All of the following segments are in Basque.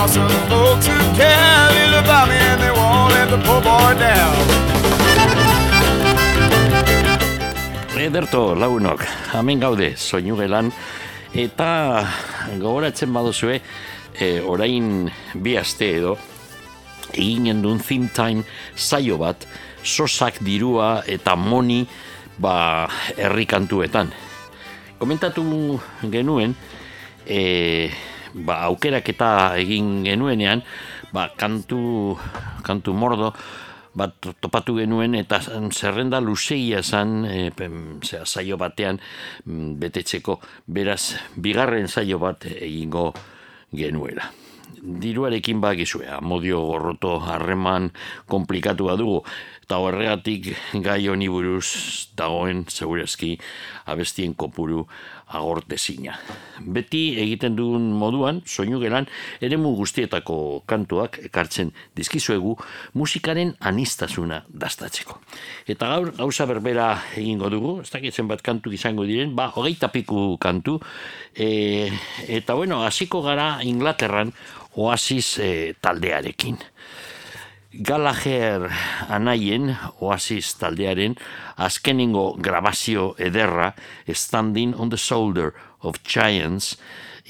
There are some folks who care little about me and they won't let the poor boy down. Ederto, launok, hemen gaude, soinu gelan, eta gogoratzen baduzue, e, orain bi aste edo, egin gendun think time saio bat, sosak dirua eta moni ba, herrikantuetan. Komentatu genuen, e, ba, aukerak eta egin genuenean, ba, kantu, kantu mordo, bat topatu genuen eta zerrenda luzeia zan e, zera, batean mm, betetzeko. Beraz bigarren zaio bat egingo genuela. Diruarekin bagizue, modio gorroto harreman komplikatu dugu. Eta horregatik gai honi buruz dagoen segurazki abestien kopuru agortezina. Beti egiten duen moduan, soinu gelan, ere guztietako kantuak ekartzen dizkizuegu musikaren anistasuna dastatzeko. Eta gaur, gauza berbera egingo dugu, ez dakitzen bat kantu izango diren, ba, hogeita piku kantu, e, eta bueno, hasiko gara Inglaterran oasis e, taldearekin. Gallagher anaien oasis taldearen azkeningo grabazio ederra Standing on the Shoulder of Giants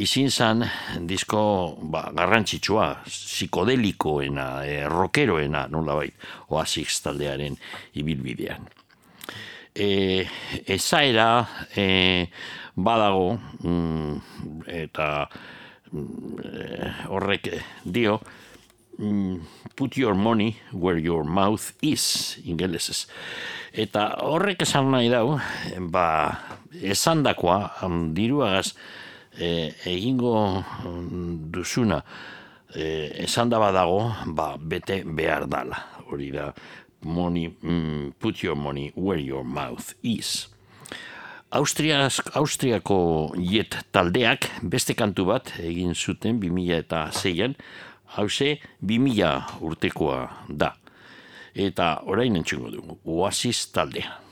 izin zan disko ba, garrantzitsua, psikodelikoena, e, rockeroena, nola bait, oasis taldearen ibilbidean. E, ezaera e, badago mm, eta mm, horrek dio, put your money where your mouth is, ingelesez. Eta horrek esan nahi dau, ba, esan dakoa, diruagaz, e, egingo duzuna, e, esan daba dago, ba, bete behar dala. Hori da, money, mm, put your money where your mouth is. Austrias, Austriako jet taldeak beste kantu bat egin zuten 2006 eta zeian, hause, bi mila urtekoa da. Eta orain entxungo dugu, oasis taldea.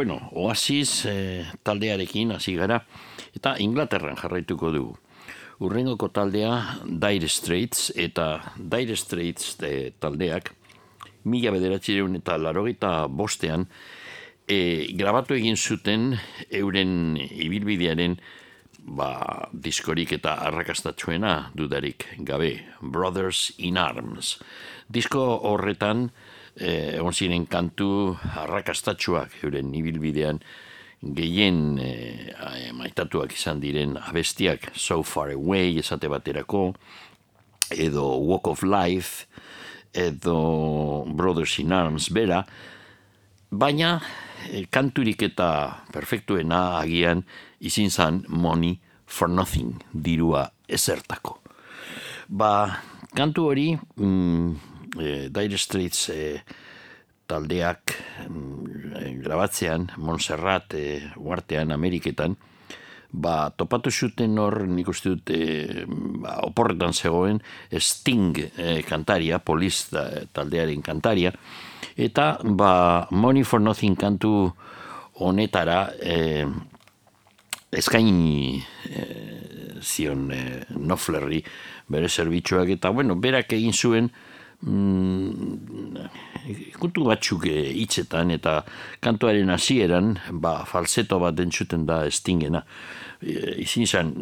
Bueno, oasis e, taldearekin hasi gara, eta Inglaterran jarraituko dugu. Urrengoko taldea Dire Straits, eta Dire Straits de, taldeak, mila bederatzireun eta larogita bostean, e, grabatu egin zuten euren ibilbidearen ba, diskorik eta arrakastatxuena dudarik gabe, Brothers in Arms. Disko horretan, egon ziren kantu arrakastatxuak euren ibilbidean, gehien eh, maitatuak izan diren abestiak So Far Away esate baterako, edo Walk of Life, edo Brothers in Arms bera, baina eh, kanturik eta perfektuena agian izin zan Money for Nothing dirua ezertako. Ba, kantu hori, mm, e, Dire Straits e, taldeak mm, grabatzean, Montserrat e, uartean Ameriketan, ba, topatu zuten hor, nik uste dut, e, ba, oporretan zegoen, Sting e, kantaria, Poliz taldearen kantaria, eta ba, Money for Nothing kantu honetara e, eskaini e, zion e, Noflerri bere zerbitzuak, eta bueno, berak egin zuen, mm, ikutu batzuk e, hitzetan eta kantuaren hasieran ba, falseto bat entzuten da estingena. E, izin zan,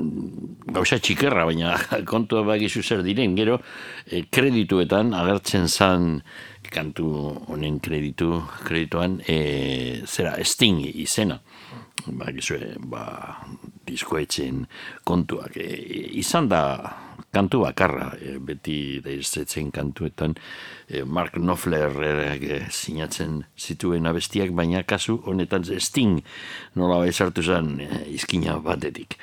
gauza txikerra, baina kontua bagizu zer diren, gero e, kredituetan agertzen zan kantu honen kreditu, kredituan, e, zera, sting izena. Ba, gizue, ba, diskoetzen kontuak. E, izan da kantu bakarra, e, beti da iztetzen kantuetan, e, Mark Knopfler e, sinatzen zituen abestiak, baina kasu honetan sting nola sartu zen e, izkina batetik.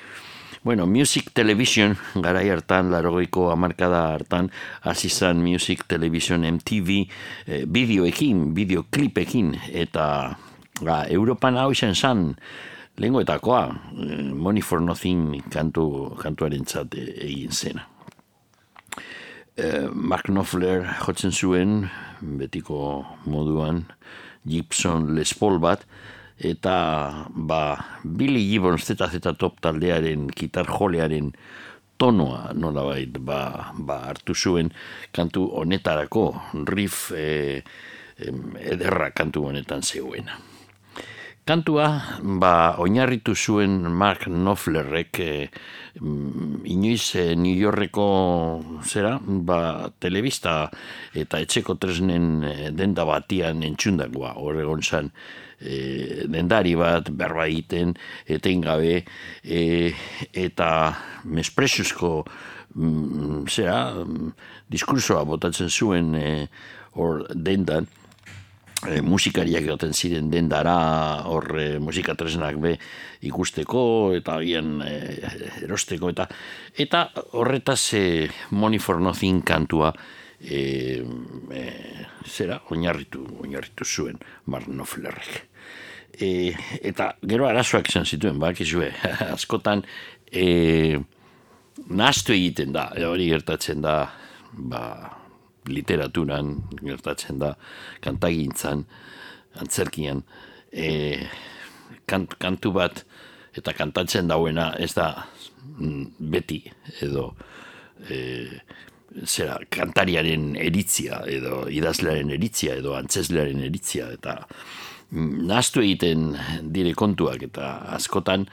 Bueno, Music Television, garai hartan, larogoiko amarkada hartan, hasi zen Music Television MTV bideoekin, bideoklipekin, eta ba, Europan hau izan zen, lengoetakoa, eh, Money for Nothing kantu, kantuaren txate egin zena. Eh, Mark Knopfler jotzen zuen, betiko moduan, Gibson Les Paul bat, eta ba, Billy Gibbons zeta top taldearen gitar jolearen tonoa nola bait, ba, ba, hartu zuen kantu honetarako riff e, ederra kantu honetan zeuena. Kantua, ba, oinarritu zuen Mark Knopflerrek e, inoiz e, New Yorkeko zera, ba, telebista eta etxeko tresnen e, denda batian entxundakoa, horregon zan, e, dendari bat berba egiten eten e, eta mespresuzko mm, zera mm, diskursoa botatzen zuen e, hor dendan e, musikariak gaten ziren dendara hor e, musikatresnak be ikusteko eta agian e, erosteko eta eta horretaz e, Money for Nothing kantua e, e, zera oinarritu, oinarritu zuen Marnoflerrek e, eta gero arazoak izan zituen, bak askotan e, nastu egiten da, hori gertatzen da, ba, literaturan gertatzen da, kantagintzan, antzerkian, e, kantu bat, eta kantatzen dauena, ez da mm, beti, edo, e, zera, kantariaren eritzia, edo idazlearen eritzia, edo antzeslearen eritzia, eta nastu egiten dire kontuak eta askotan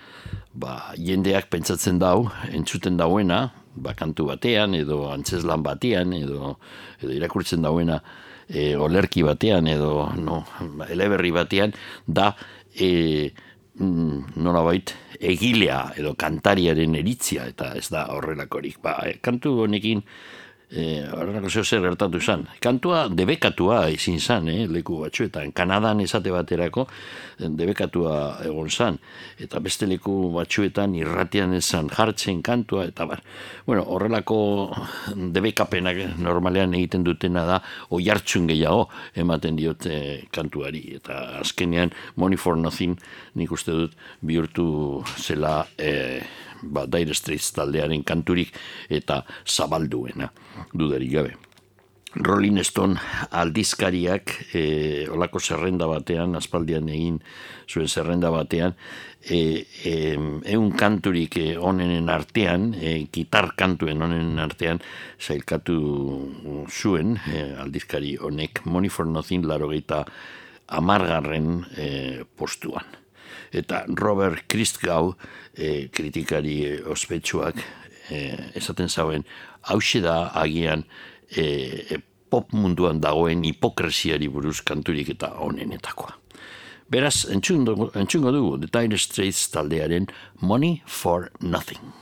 ba, jendeak pentsatzen dau, entzuten dauena, ba, kantu batean edo antzeslan batean edo, edo irakurtzen dauena e, olerki batean edo no, eleberri batean da e, mm, nola bait, egilea edo kantariaren eritzia eta ez da horrelakorik. Ba, kantu honekin eh, horrenako zeo zer gertatu zen. Kantua debekatua izin zen, eh, leku batzuetan. Kanadan esate baterako eh, debekatua egon zen. Eta beste leku batzuetan irratian esan jartzen kantua, eta bar. Bueno, horrelako debekapenak normalean egiten dutena da, oi hartzun gehiago ematen diote kantuari. Eta azkenean, Money for Nothing, nik uste dut, bihurtu zela... Eh, ba, Dire Straits taldearen kanturik eta zabalduena dudarik gabe. Rolling Stone aldizkariak e, olako zerrenda batean, aspaldian egin zuen zerrenda batean, e, e, eun kanturik e, onenen artean, e, gitar kantuen onenen artean, zailkatu zuen e, aldizkari honek Money for Nothing laro amargarren e, postuan. Eta Robert Christgau, e, kritikari e, ospetsuak, e, esaten zauen, hause da agian e, pop munduan dagoen hipokresiari buruz kanturik eta onenetakoa. Beraz, entzungo dugu, The Dire Straits taldearen Money for Nothing.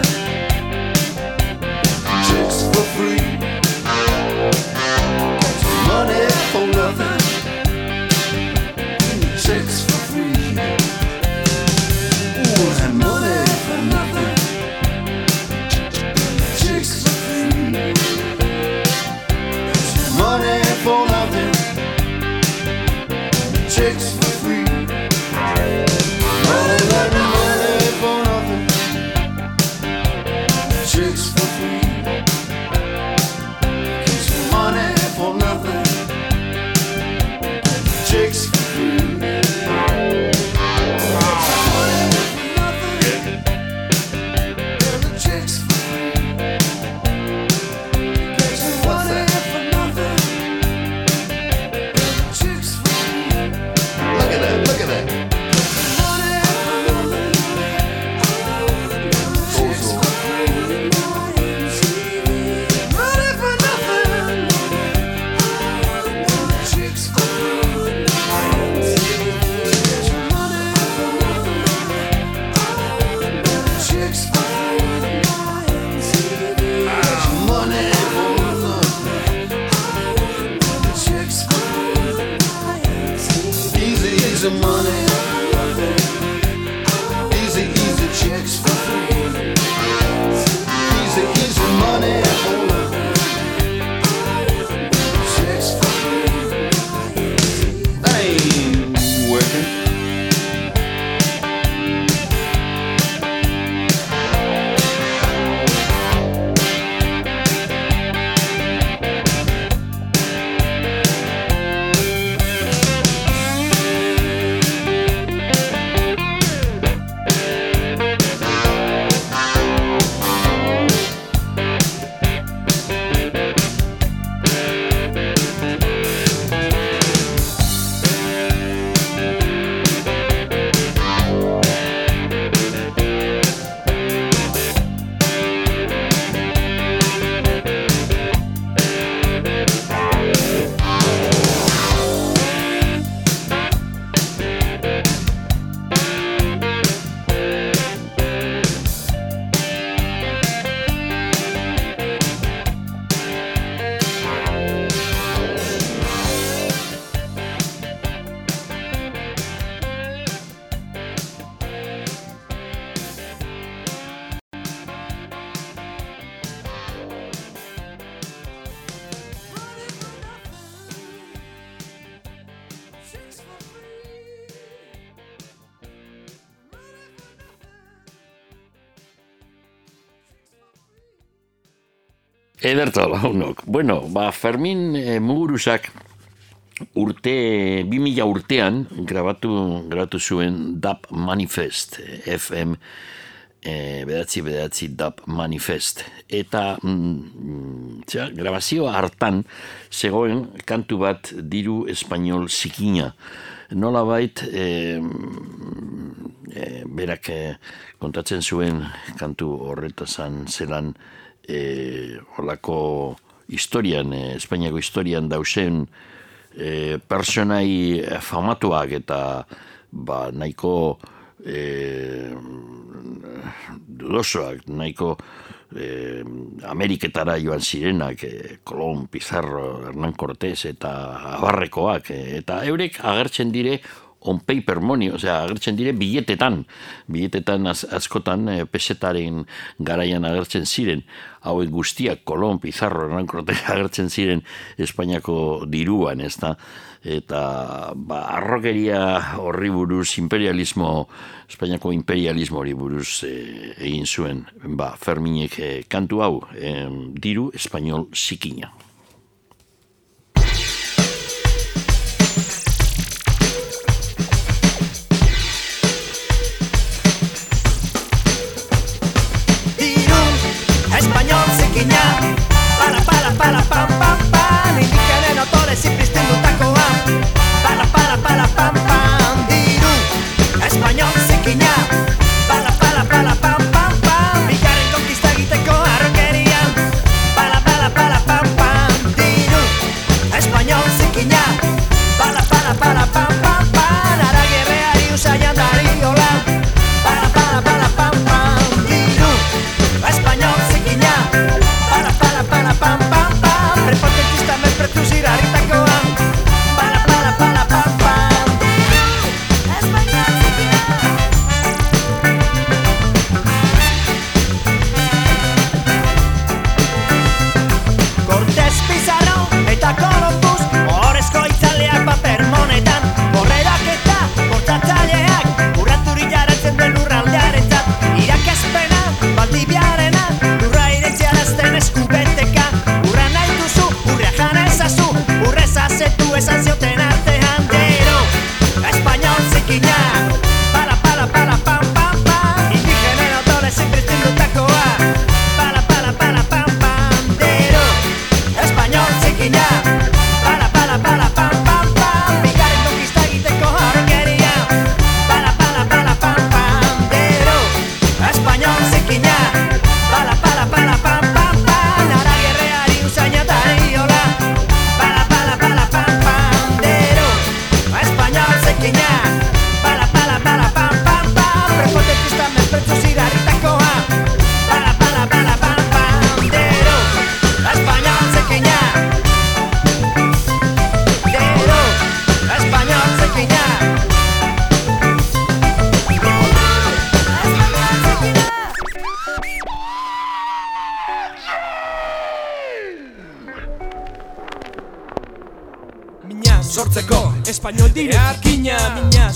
Ederto launok. Bueno, ba, Fermin e, Mugurusak urte, 2000 urtean grabatu, grabatu zuen DAP Manifest, eh, FM e, bedatzi bedatzi DAP Manifest. Eta mm, tja, grabazio hartan zegoen kantu bat diru espainol zikina. Nola bait, e, e, berak kontatzen zuen kantu horretazan zelan e, holako historian, e, Espainiako historian dausen e, personai famatuak eta ba, nahiko e, dudosoak, nahiko e, Ameriketara joan zirenak, e, Colón, Pizarro, Hernán Cortés eta abarrekoak, e, eta eurek agertzen dire on paper money, osea, agertzen dire biletetan, biletetan az, askotan e, pesetaren garaian agertzen ziren, hauek guztiak, Kolon, Pizarro, Cortés agertzen ziren Espainiako diruan, ez da, eta ba, arrokeria horri buruz, imperialismo, Espainiako imperialismo hori buruz e, egin zuen, ba, Ferminek e, kantu hau, e, diru espainol zikina.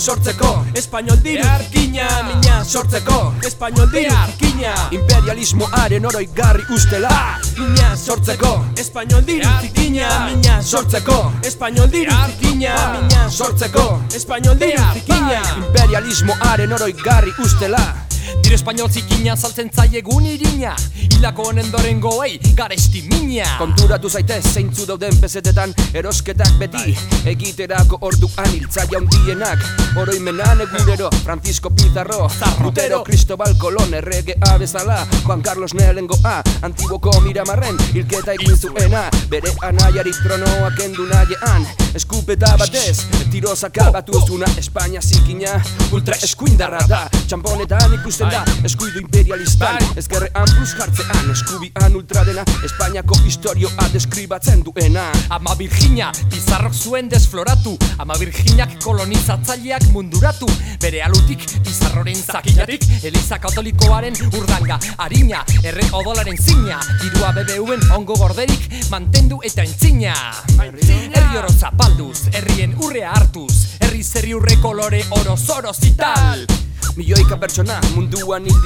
Sortzeko. Espainol diru Arkina Mina sortzeko. Espainol diru Arkina. Imperialismoaren oroigarri ustela. Mina sortzeko. Espainol diru Zikina Mina sortzeko. Espainol diru Zikina Mina sortzeko. Espainol diru Zikina Imperialismoaren oroigarri ustela Diru espainol zikina saltzen zaiegun irina. Hilako honen doren goei garesti mina. Konturatu zaitez zeintzu dauden pesetetan Erosketak beti. Egiterako orduan hiltzaia hundienak Oroimenan egunero Francisco Pizarro. Lutero, Cristobal Colón erregea bezala Juan Carlos Nelengoa Antiboko miramarren hilketa egin zuena. Bere anaiari tronoa kendu nahiean. Eskupeta batez tiro sakabatuzuna Espainia zikina. Ultra eskuindarra da. Txamponetan ikusten da eskuidu imperialistan Ezkerrean plus jartzean eskubian ultra dena Espainiako historioa deskribatzen duena. Ama Virginia, Pizarrok zuen desfloratu. Ama Virginiak kolonizatzaileak munduratu. Bere alutik, Pizarroren zakilatik Eliza katolikoaren urdanga Arina, erre odolaren zina. Dirua BBUen ongo gorderik Mantendu eta entzina. Herri oro zapalduz, herrien urrea hartuz. Herri zerri urre kolore oro zoroz ital Milioika pertsona munduan hil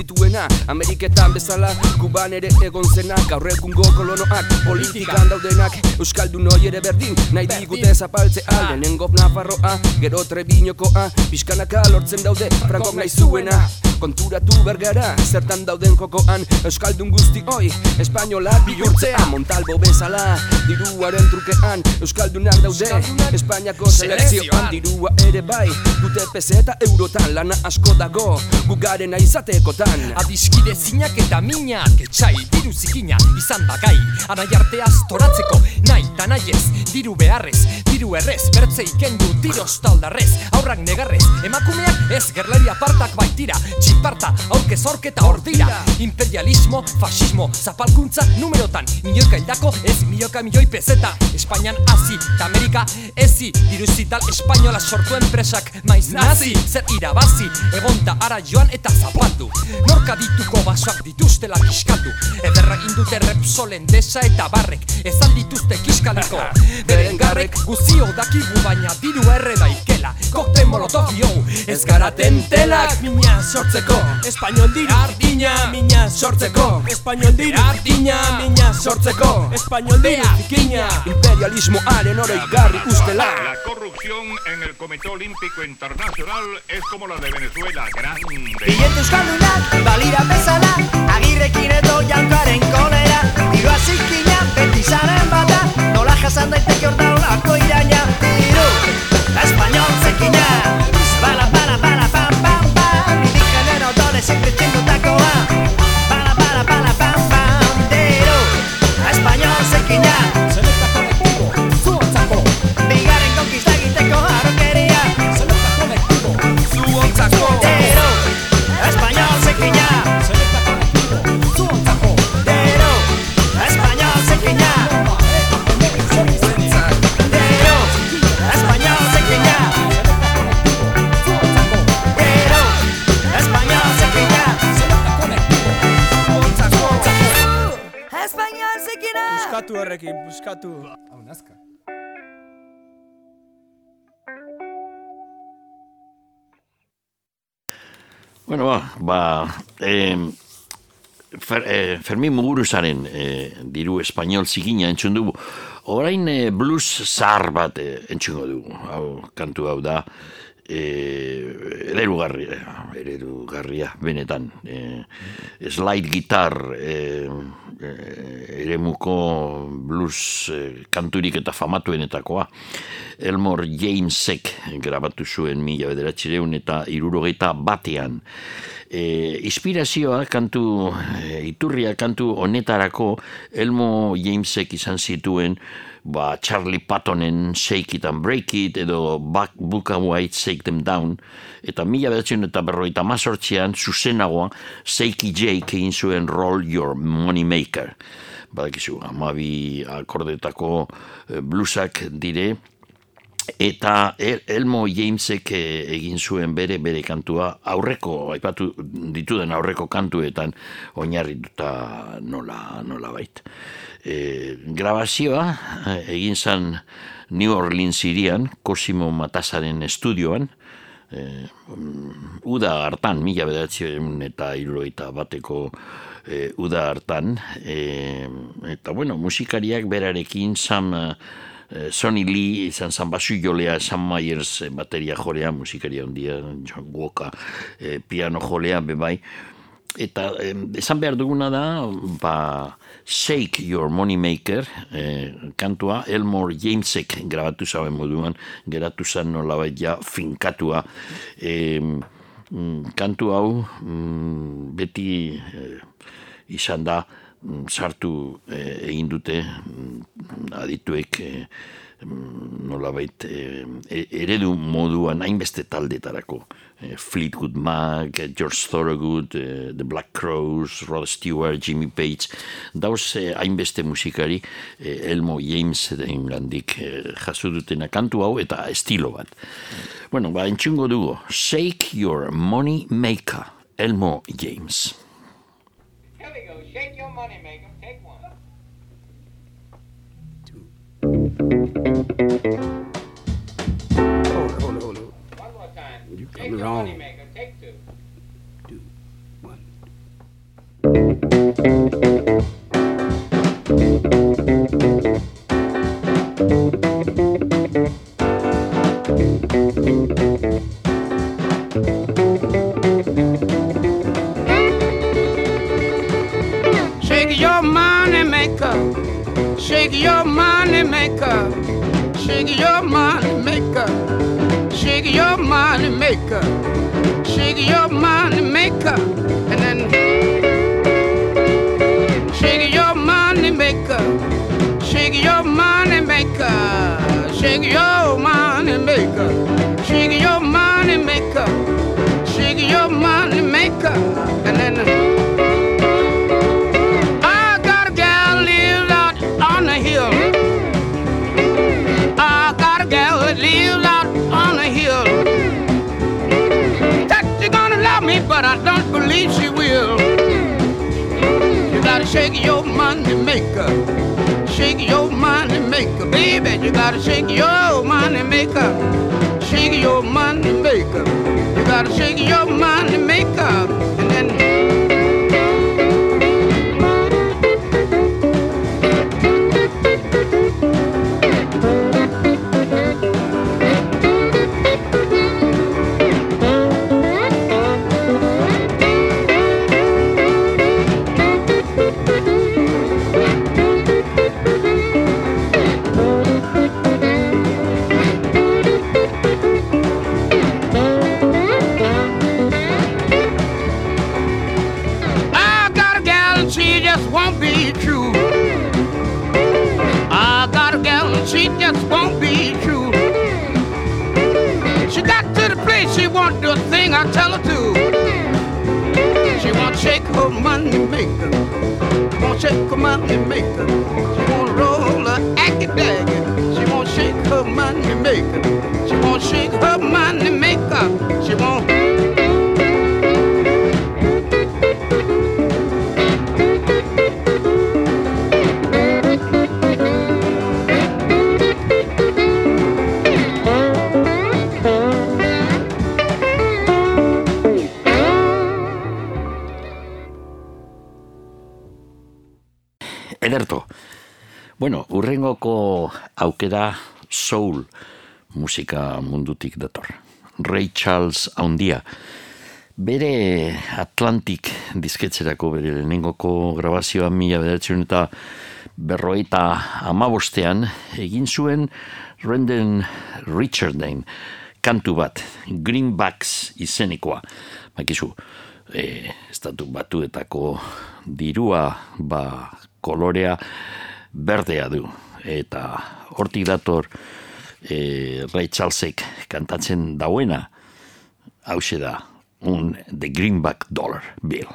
Ameriketan bezala Kuban ere egon zena. Gaur egungo kolonoak politikan daudenak. Euskaldun hoi ere berdin Nahi digute zapaltzea Lehenengo Nafarroa Gero Trebiñokoa. Piskanaka lortzen daude Frankok nahi zuena. Konturatu bergara Zertan dauden jokoan. Euskaldun guzti hoi Espainolak bihurtzea. Montalbo bezala Diruaren trukean. Euskaldunak daude Espainiako selekzioan. Dirua ere bai Dute peseta eurotan. Lana asko dago Gugaren aizatekotan Adiskide zinak eta minak Etxai, diru zikina, izan bagai Anai arte astoratzeko, nahi eta nahi Diru beharrez, diru errez Bertze ikendu, tiroz taldarrez Aurrak negarrez, emakumeak ez Gerlari apartak baitira, txiparta Aurke zorketa hor dira. Imperialismo, fascismo, zapalkuntza numerotan. Milioika hildako ez milioika milioi pezeta Espainian hasi, eta Amerika ezi Diru zital espainola sortu enpresak. Maiz nazi, zer irabazi Egonta ara joan eta zapaldu. Norka dituko basoak dituztela kiskaldu. Ederra indute Repsolen desa eta barrek Ez aldituzte kiskaliko Beren garrek guzio dakigu baina diru erre daikela. Kokte molotov yo Ez gara tentelak Mina sortzeko. Espainol diru Ardina Mina sortzeko. Espainol diru Ardina Mina sortzeko. Espainol diru Zikina Imperialismoaren oroigarri ustela. La corrupción en el Comité Olímpico Internacional es como la de Venezuela, grande. Billete euskaldunak balira bezala Agirrekin edo jankaren kolera. Dirua zikina beti zaren bata Nola jasan daiteke hor daulako iraina. Diru, espainol zekina ba, eh, Fer, eh, Fermin Muguruzaren eh, diru espanyol zikina entzun dugu. Orain eh, blues zahar bat eh, entzungo dugu. Hau, kantu hau da, eh, ererugarria, ererugarria, benetan. Eh, slide gitar, eh, eh, eremuko blues eh, kanturik eta famatuenetakoa. Elmore Jamesek grabatu zuen mila bederatxireun eta irurogeita batean. E, inspirazioa kantu, e, iturria kantu honetarako Elmo Jamesek izan zituen ba, Charlie Pattonen Shake It and Break It edo Buck, Buka White Shake Them Down. Eta mila bedatzen eta berroita mazortzean zuzenagoa Seiki Jake egin zuen Roll Your Money Maker. Badakizu, amabi akordetako eh, bluesak dire. Eta El- Elmo Jamesek eh, egin zuen bere bere kantua. Aurreko aipatu dituden aurreko kantuetan oinarrituta nola nola bait. E, grabazioa eh, egin zan New Orleans irian, Cosimo Matasaren estudioan, mm, uda hartan, mila bederatzen eta iruroita bateko eh, uda hartan, eh, eta bueno, musikariak berarekin Sam eh, Sonny Lee izan zan basu jolea, Sam Myers eh, bateria jolea, musikaria ondia, John Walker eh, piano jolea, bebai, eta esan behar duguna da, ba, Shake Your Moneymaker eh, kantua Elmore Jamesek grabatu zauen moduan, geratu zen nolabait ja finkatua. Mm, kantu hau mm, beti eh, izan da mm, sartu eh, egin dute adituek eh, nolabait eh, e- eredu moduan hainbeste taldetarako. Eh, Fleetwood Mac, eh, George Thorogood, eh, The Black Crows, Rod Stewart, Jimmy Page, dauz hainbeste musikari Elmo James den gandik jaso dutena kantu hau eta estilo bat. Bueno, ba, entzungo dugu, Shake Your Money Maker, Elmo James. Here we go. Shake your money maker. Take one. Hold wrong. Take two. One. Shake your money maker. Shake your money maker. Shake your money maker. Shake your money maker. Shake your money maker. And then shake your money maker. Shake your money maker. Shake your money maker. Shake your money maker. Believe she will. You gotta shake your money maker. Shake your money maker, baby. You gotta shake your money maker. Shake your money maker. You gotta shake your money maker. And then thing I tell her to. She won't shake her money maker. Won't shake her money maker. She won't roll her acky. She won't shake her money maker. She won't shake her money maker. She won't. Aukera soul musika mundutik dator. Ray Charles haundia. Bere Atlantic dizketzerako bere lehenengoko grabazioa mila bederatzen eta berroita amabostean egin zuen Renden Richarden kantu bat, Greenbacks izenikoa. Bakizu, e, estatu batuetako dirua ba kolorea berdea du. Eta hortik dator e, Ray Charlesek kantatzen dauena, hause da, un The Greenback Dollar Bill.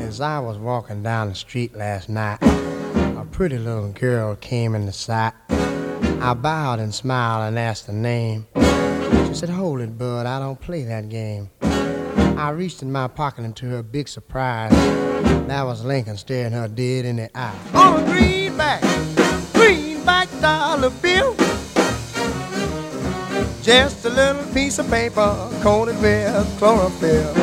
As I was walking down the street last night, a pretty little girl came in the sight. I bowed and smiled and asked her name. She said, Hold it, bud, I don't play that game. Mm. I reached in my pocket and to her big surprise, that was Lincoln staring her dead in the eye. On a greenback, greenback dollar bill. Just a little piece of paper coated with chlorophyll.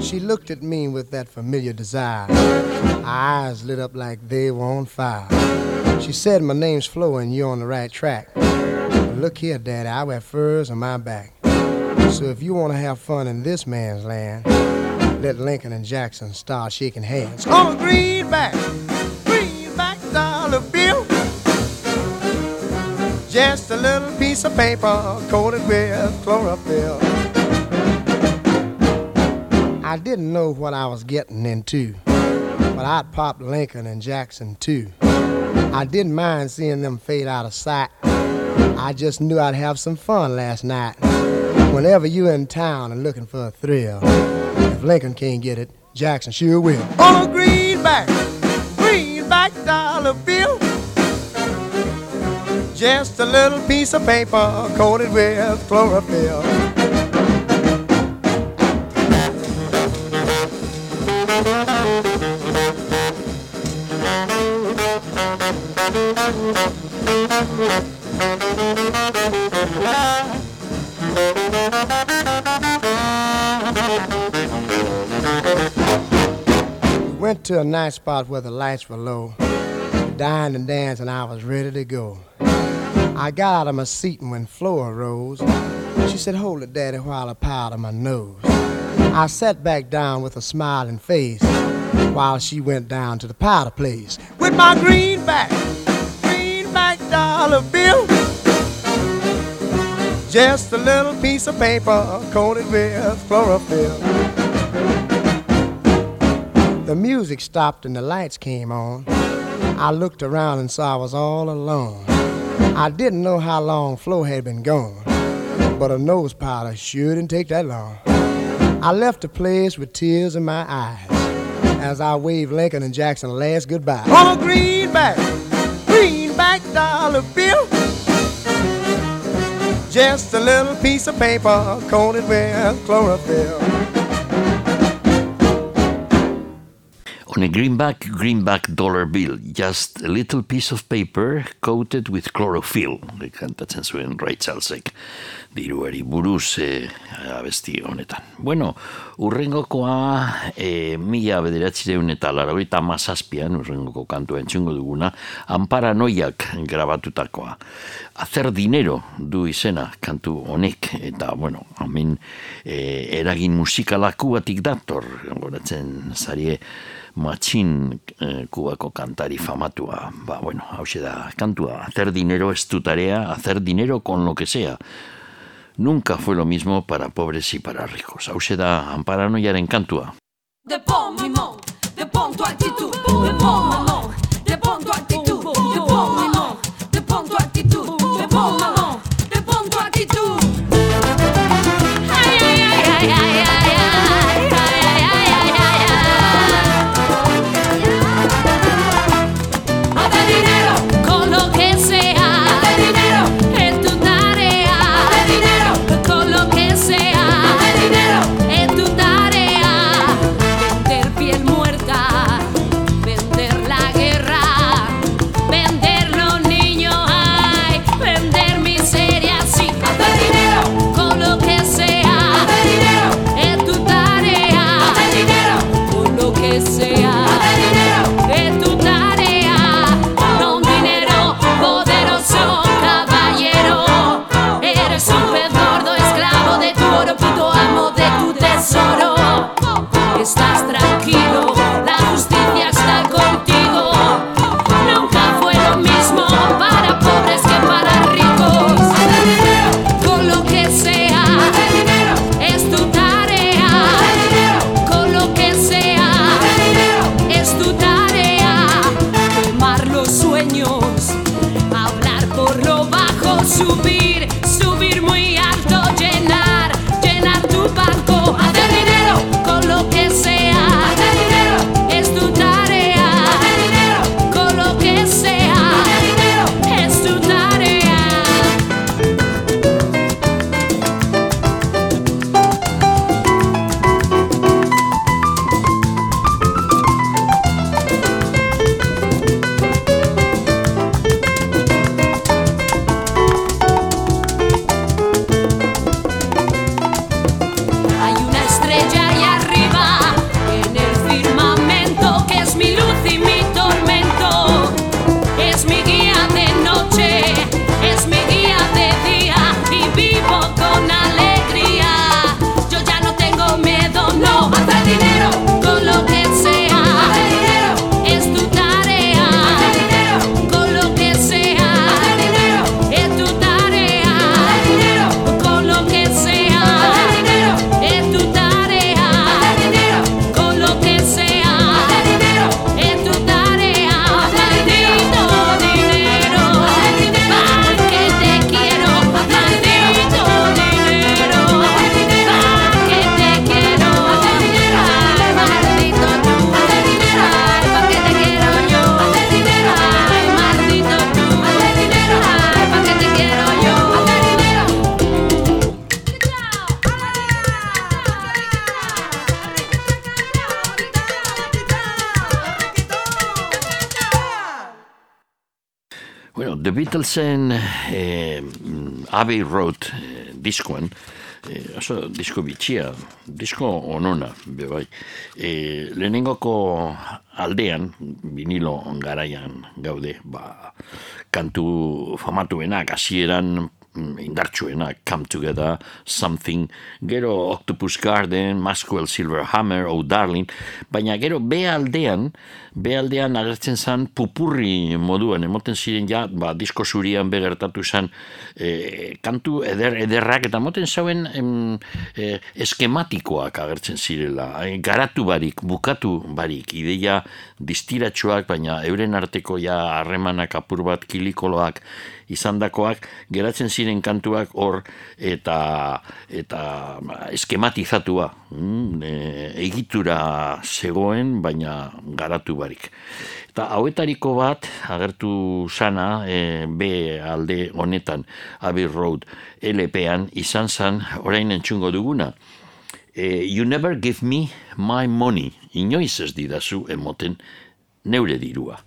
She looked at me with that familiar desire. Her eyes lit up like they were on fire. She said, My name's Flo and you're on the right track. But look here, Daddy, I wear furs on my back. So if you want to have fun in this man's land, let Lincoln and Jackson start shaking hands. On a greenback, greenback dollar bill. Just a little piece of paper coated with chlorophyll. I didn't know what I was getting into, but I'd pop Lincoln and Jackson too. I didn't mind seeing them fade out of sight. I just knew I'd have some fun last night. Whenever you're in town and looking for a thrill, if Lincoln can't get it, Jackson sure will. On a greenback, greenback dollar bill. Just a little piece of paper coated with chlorophyll. A nice spot where the lights were low. Dined and danced, and I was ready to go. I got out of my seat, and when Flora rose, she said, Hold it, Daddy, while I powder my nose. I sat back down with a smiling face while she went down to the powder place with my greenback, greenback dollar bill. Just a little piece of paper coated with chlorophyll. The music stopped and the lights came on. I looked around and saw I was all alone. I didn't know how long Flo had been gone, but a nose powder sure didn't take that long. I left the place with tears in my eyes as I waved Lincoln and Jackson a last goodbye. On a greenback, greenback dollar bill. Just a little piece of paper coated with chlorophyll. On a greenback, greenback dollar bill, just a little piece of paper coated with chlorophyll. Kantatzen zuen Ray Charlesek diruari buruz e, abesti honetan. Bueno, urrengokoa e, mila bederatzireun eta laragoita mazazpian, urrengoko kantua entzungo duguna, Amparanoiak grabatutakoa. Hacer dinero du izena kantu honek, eta, bueno, hamen e, eragin musikalaku batik dator, goratzen zarie, matxin eh, kubako kantari famatua. Ba, bueno, hau da, kantua, hacer dinero es tu tarea, hacer dinero con lo que sea. Nunca fue lo mismo para pobres y para ricos. Hau da, amparanoiaren kantua. De bon moment, de bon toi tout, de bon moment, de bon toi tout, de bon moment, de bon toi tout, de bon moment, Abbey Road eh, diskoan, eh, oso disko bitxia, disko onona, be bai. Eh, lehenengoko aldean, vinilo garaian gaude, ba, kantu famatuenak, hasieran indartsuena, Come Together, Something, gero Octopus Garden, Maxwell Silverhammer, Oh Darling, baina gero be aldean, be aldean agertzen zen pupurri moduan, emoten ziren ja, ba, disko zurian begertatu zen e, kantu eder, ederrak, eta moten zauen em, e, eskematikoak agertzen zirela, garatu barik, bukatu barik, ideia distiratsuak, baina euren arteko ja harremanak apur bat kilikoloak izandakoak geratzen ziren kantuak hor eta eta ba, eskematizatua mm, e, egitura zegoen baina garatu barik. Eta hauetariko bat agertu sana e, B alde honetan Abbey Road LP-an izan zan orain entzungo duguna. E, You never give me my money. Inoiz ez didazu emoten neure dirua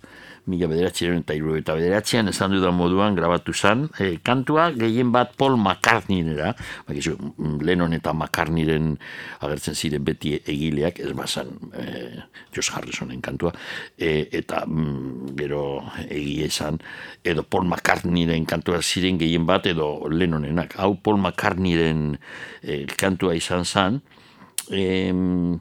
mila bederatzearen eta iru eta bederatzean esan dudan moduan grabatu zan, e, kantua gehien bat Paul McCartneynera, bakizu, Lennon eta McCartneyren agertzen ziren beti egileak, ez bazan e, Josh Harrisonen kantua, e, eta mm, gero egie esan, edo Paul McCartneyren kantua ziren gehien bat, edo Lennonenak. Hau Paul McCartneyren e, kantua izan zan, em,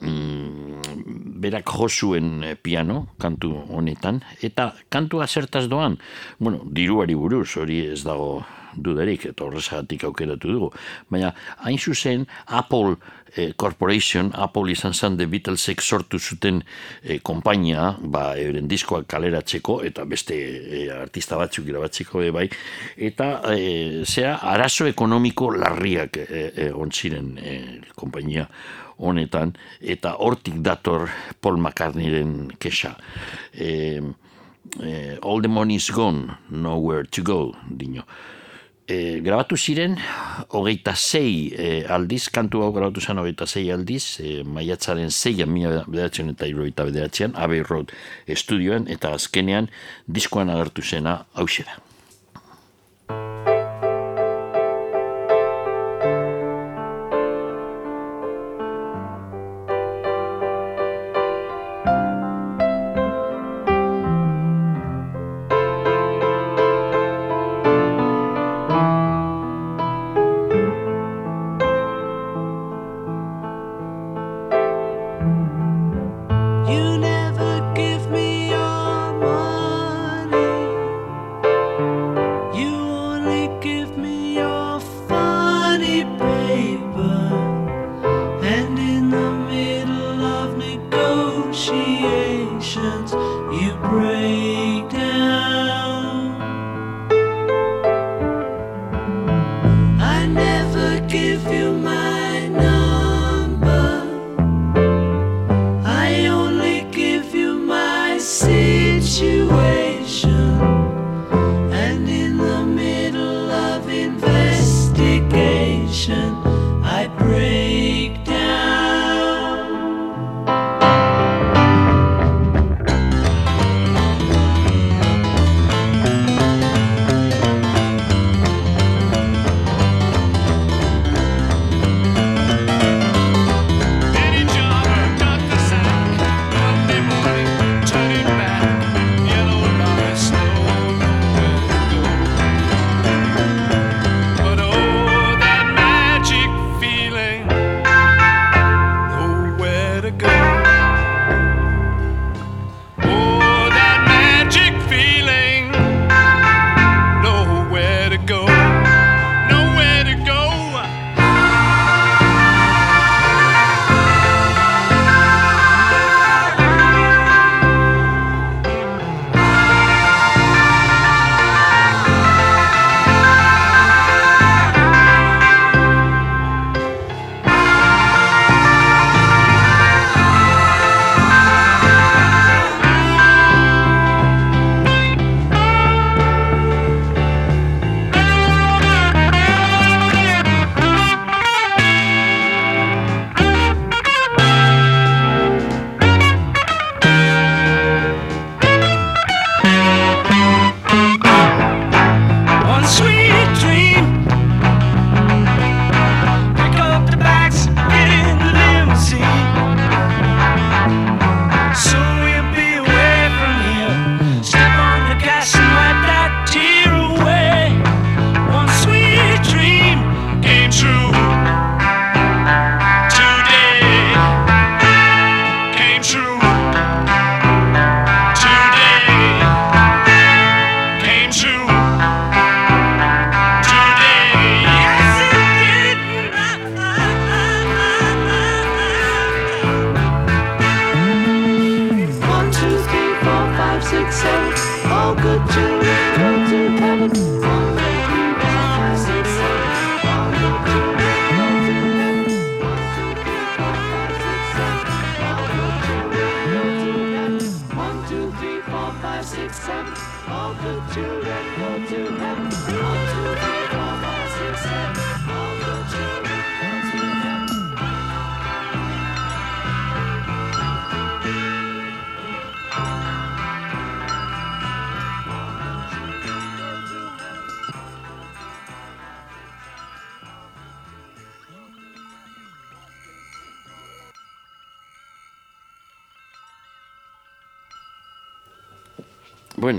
mm, berak josuen eh, piano kantu honetan. Eta kantua zertaz doan bueno, diruari buruz hori ez dago dudarik eta horrezagatik aukeratu dugu. Baina hain zuzen Apple eh, Corporation Apple izan zen The Beatlesek sortu zuten eh, konpainia ba, euren diskoak kaleratzeko eta beste eh, artista batzuk irabatzeko bai. Eta eh, zera arazo ekonomiko larriak eh, eh, ontziren eh, konpainia honetan, eta hortik dator Paul McCartneyren kexa. E, e, all the money's gone, nowhere to go, dino. E, grabatu ziren, hogeita zei e, aldiz, kantu hau grabatu zen hogeita zei aldiz, e, maiatzaren zeian, mila bederatzen eta iroita bederatzean, Abbey Road estudioan, eta azkenean, diskoan agertu zena, hau da.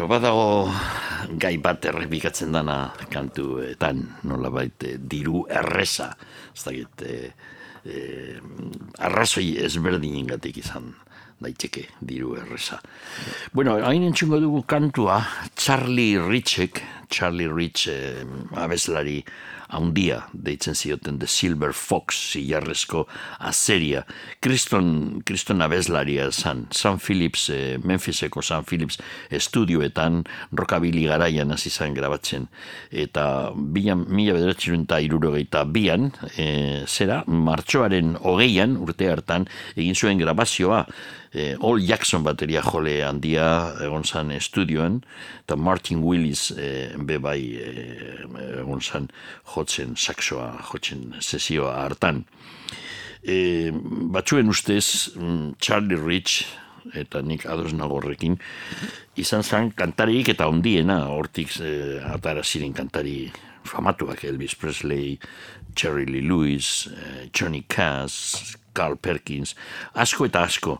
Bueno, badago gai bat errepikatzen dana kantuetan, nolabait eh, diru erresa, ez dakit, eh, eh, arrazoi ezberdinengatik izan daiteke diru erresa. Bueno, hain entzungo dugu kantua Charlie Richek, Charlie Rich eh, abeslari haundia deitzen zioten The Silver Fox zilarrezko azeria. Kriston, kriston abeslaria zan, San Philips, eh, Memphiseko San Philips estudioetan rockabilly garaian hasi zan grabatzen. Eta bian, mila bederatzen eta irurogeita bian, eh, zera, martxoaren hogeian, urte hartan, egin zuen grabazioa, eh, All Jackson bateria jole handia egon zan estudioan, eta Martin Willis eh, be bai eh, egon zan jotzen saxoa, jotzen sesioa hartan. E, batzuen ustez, mm, Charlie Rich, eta nik ados nago horrekin, izan zen kantarik eta ondiena, hortik e, atara ziren kantari famatuak, Elvis Presley, Jerry Lee Lewis, eh, Johnny Cass, Carl Perkins, asko eta asko.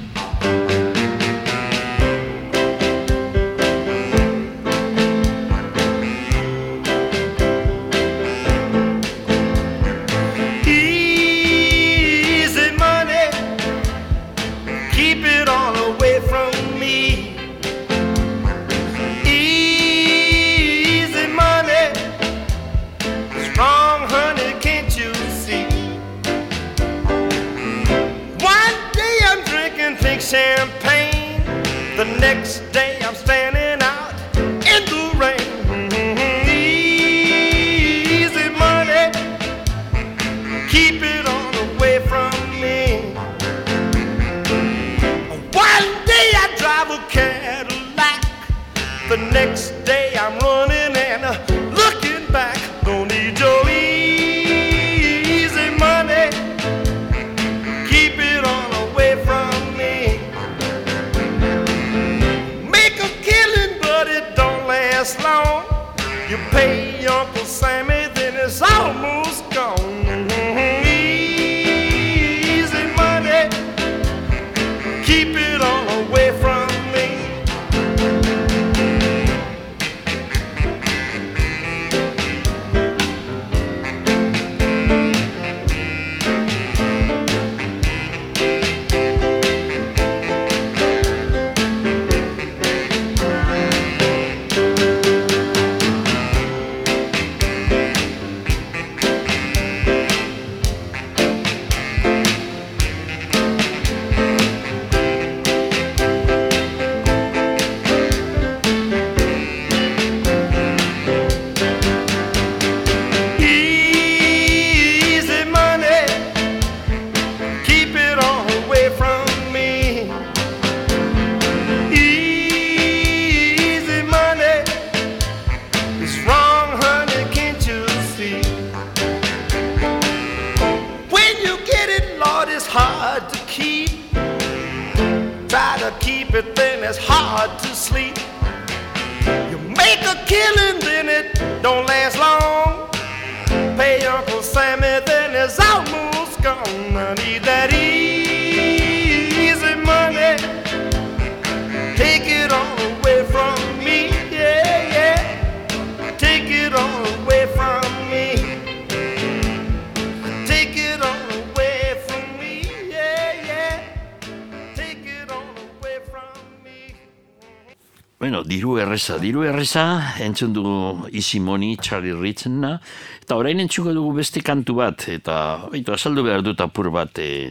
diru erreza, entzun dugu Money, Charlie Ritzena, eta orain entzuko dugu beste kantu bat, eta baitu, azaldu behar dut apur bat e,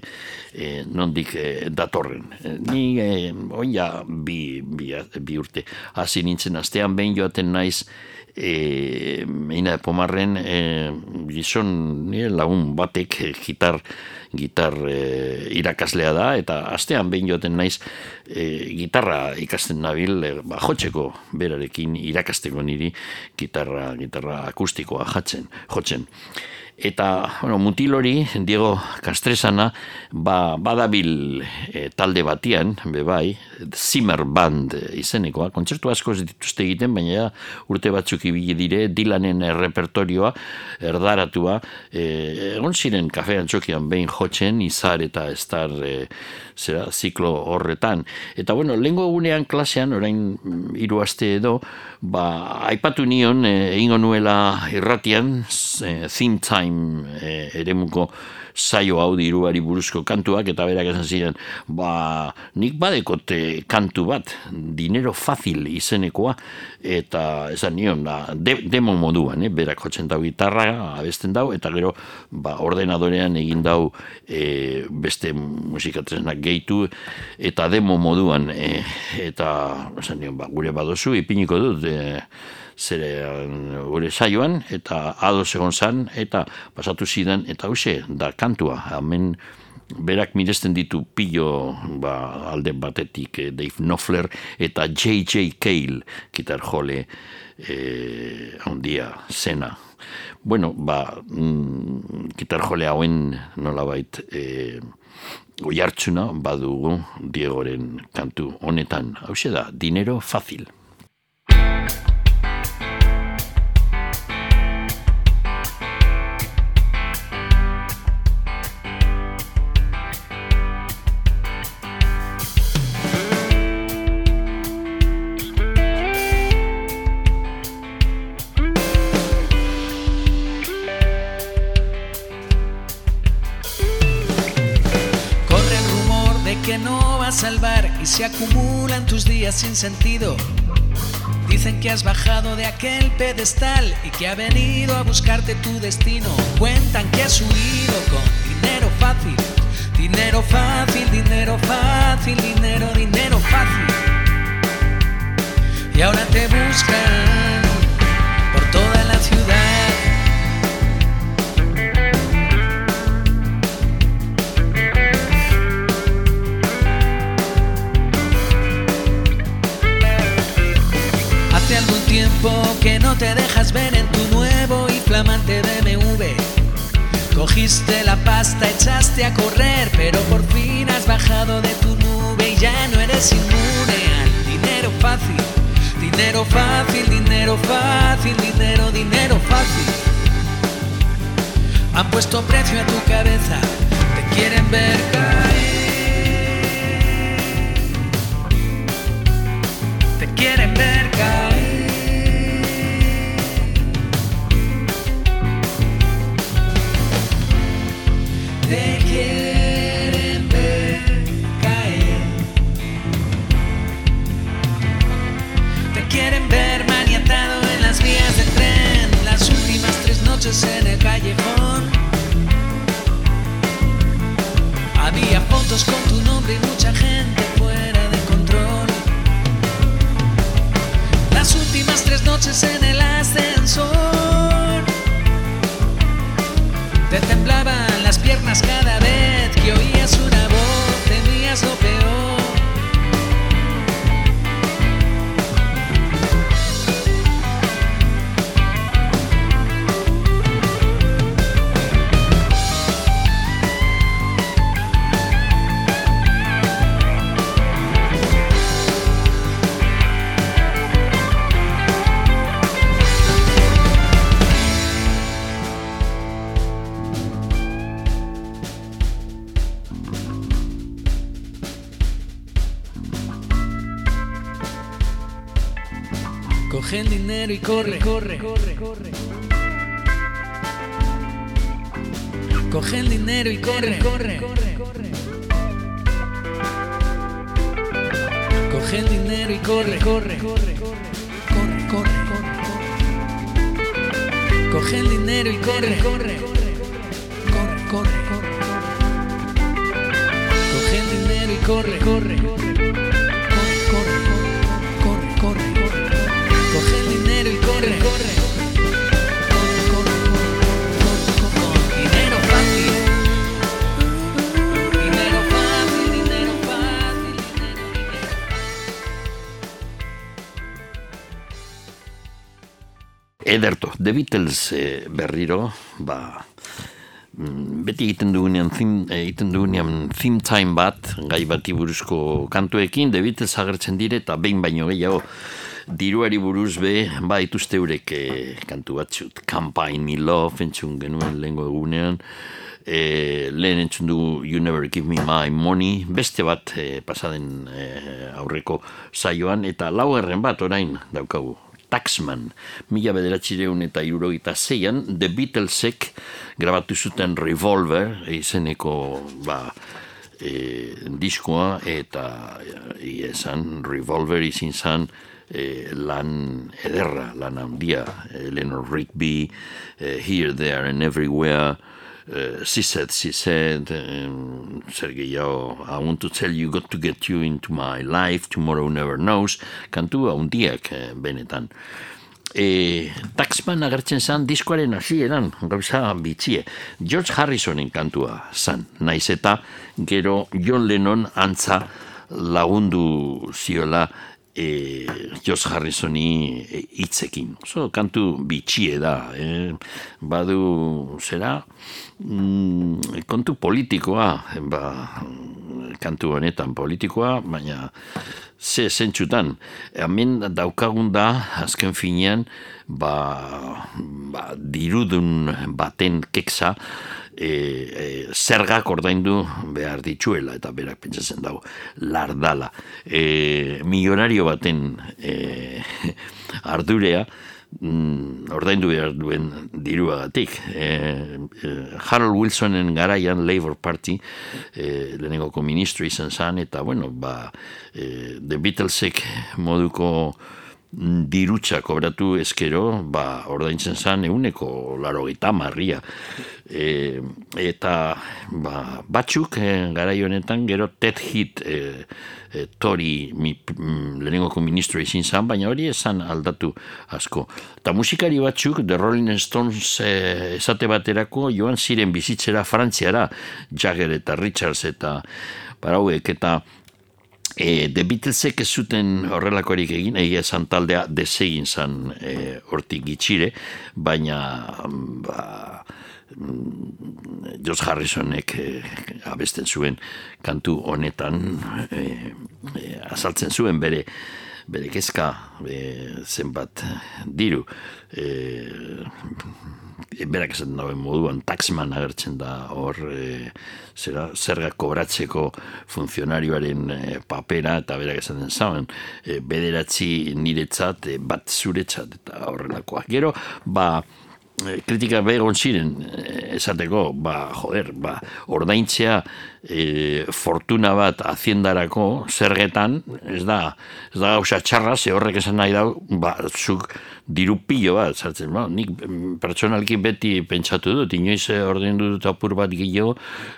e, nondik e, datorren. E, ni e, oia bi, bi, bi urte, hasi nintzen astean behin joaten naiz, e, meina de pomarren e, gizon lagun batek e, gitar, gitar e, irakaslea da, eta astean behin joaten naiz e, gitarra ikasten nabil, e, ba, jotzeko berarekin irakasteko niri gitarra, gitarra akustikoa jatzen, jotzen. Eta, bueno, mutil hori, Diego Castresana, ba, badabil e, talde batian, be bai, Zimmer Band izenekoa, kontzertu asko dituzte egiten, baina urte batzuk ibili dire, Dylanen repertorioa, erdaratua, e, egon ziren kafe antxokian behin jotzen, izar eta estar e, zera, ziklo horretan. Eta, bueno, lehenko egunean klasean, orain mm, hiru aste edo, ba, aipatu nion, e, egingo nuela irratian, e, Theme Time e, eremuko saio hau diruari buruzko kantuak eta berak esan ziren ba nik badekote kantu bat dinero fácil izenekoa eta esan nion da, de, demo moduan eh? berak jotzen dau gitarra abesten dau eta gero ba, ordenadorean egin dau e, beste musikatrenak gehitu eta demo moduan e, eta esan ba, gure badozu ipiniko dut e, zere gure saioan eta ado egon zan eta pasatu zidan eta hause da kantua hemen berak miresten ditu pillo ba, alde batetik eh, Dave Knopfler eta J.J. Cale gitar jole eh, ondia zena bueno, ba mm, gitar jole hauen nolabait eh, Oi hartzuna badugu Diegoren kantu honetan. Hau da, dinero fácil. Sin sentido. Dicen que has bajado de aquel pedestal y que ha venido a buscarte tu destino. Cuentan que has huido con dinero fácil, dinero fácil, dinero fácil, dinero, dinero fácil. Y ahora te buscan por toda la ciudad. Que no te dejas ver en tu nuevo y flamante BMW. Cogiste la pasta, echaste a correr, pero por fin has bajado de tu nube y ya no eres inmune al dinero fácil. Dinero fácil, dinero fácil, dinero, dinero fácil. Han puesto precio a tu cabeza, te quieren ver caer. En el callejón. Había fotos con tu nombre y mucha gente fuera de control. Las últimas tres noches en el ascensor. Te temblaban las piernas cada vez que oías una voz, temías lo. Dinero y corre, corre, corre, corre. Coge el dinero y corre, corre, corre, corre. Coge el dinero y corre, corre, corre, corre, corre, corre. Coge el dinero y corre, corre, corre, corre, corre. Coge el dinero y corre, corre, corre, corre, Ederto, The Beatles eh, berriro, ba, mm, beti egiten dugunean theme, eh, egiten dugunean theme time bat, gai bati buruzko kantuekin, The Beatles agertzen dire, eta behin baino gehiago, diruari buruz be, ba, ituzte eurek eh, kantu batzut, Campaign Me Love, entzun genuen lehengo egunean, e, lehen entzun du You Never Give Me My Money, beste bat e, pasaden e, aurreko saioan, eta laugarren bat orain daukagu, Taxman, mila bederatxireun eta irurogeita zeian, The Beatlesek grabatu zuten Revolver, izeneko ba, e, diskoa, eta e, esan Revolver izin zan e, lan ederra, lan handia, Eleanor Rigby, e, Here, There and Everywhere, said, um, zer gehiago, I want to tell you, got to get you into my life, tomorrow never knows, kantu haundiak eh, benetan. E, Taxman agertzen zan diskoaren hasieran gauza bitxie. George Harrisonen kantua zan, naiz eta gero John Lennon antza lagundu ziola e, George Harrisoni e, hitzekin. Oso kantu bitxie da. E, badu, zera, mm, kontu politikoa, ba, kantu honetan politikoa, baina ze zentsutan. Hemen daukagun da, azken finean, ba, ba, dirudun baten keksa, e, e, zergak ordaindu behar dituela, eta berak pentsatzen dago, lardala. E, milionario baten e, ardurea, mm, ordaindu behar duen diruagatik. E, e, Harold Wilsonen garaian Labour Party e, lehenengoko ministro izan zan, eta bueno, ba, e, The Beatlesek moduko dirutza kobratu ezkero, ba, ordaintzen zan euneko laro marria. E, eta ba, batzuk e, garai honetan gero Ted Heath e, e, Tori mi, mm, lehenengoko ministro izin zan, baina hori esan aldatu asko. Eta musikari batzuk, The Rolling Stones e, esate baterako joan ziren bizitzera Frantziara, Jagger eta Richards eta barauek eta E, The Beatlesek ez zuten horrelakorik egin, egia esan taldea desegin zan e, hortik gitxire, baina ba, mm, George Harrisonek e, abesten zuen kantu honetan e, e, azaltzen zuen bere bere kezka e, zenbat diru. E, berak esaten dauen moduan taxman agertzen da hor e, zera, zerga kobratzeko funtzionarioaren e, papera eta berak esaten zauen e, bederatzi niretzat e, bat zuretzat eta horrelakoak. Gero ba kritika begon ziren esateko, ba, joder, ba, ordaintzea e, fortuna bat haziendarako zergetan, ez da, ez da gauza txarra, ze horrek esan nahi dau, ba, zuk diru pilo bat, zartzen, ba, nik pertsonalki beti pentsatu dut, inoiz ordaindu dut apur bat gehiago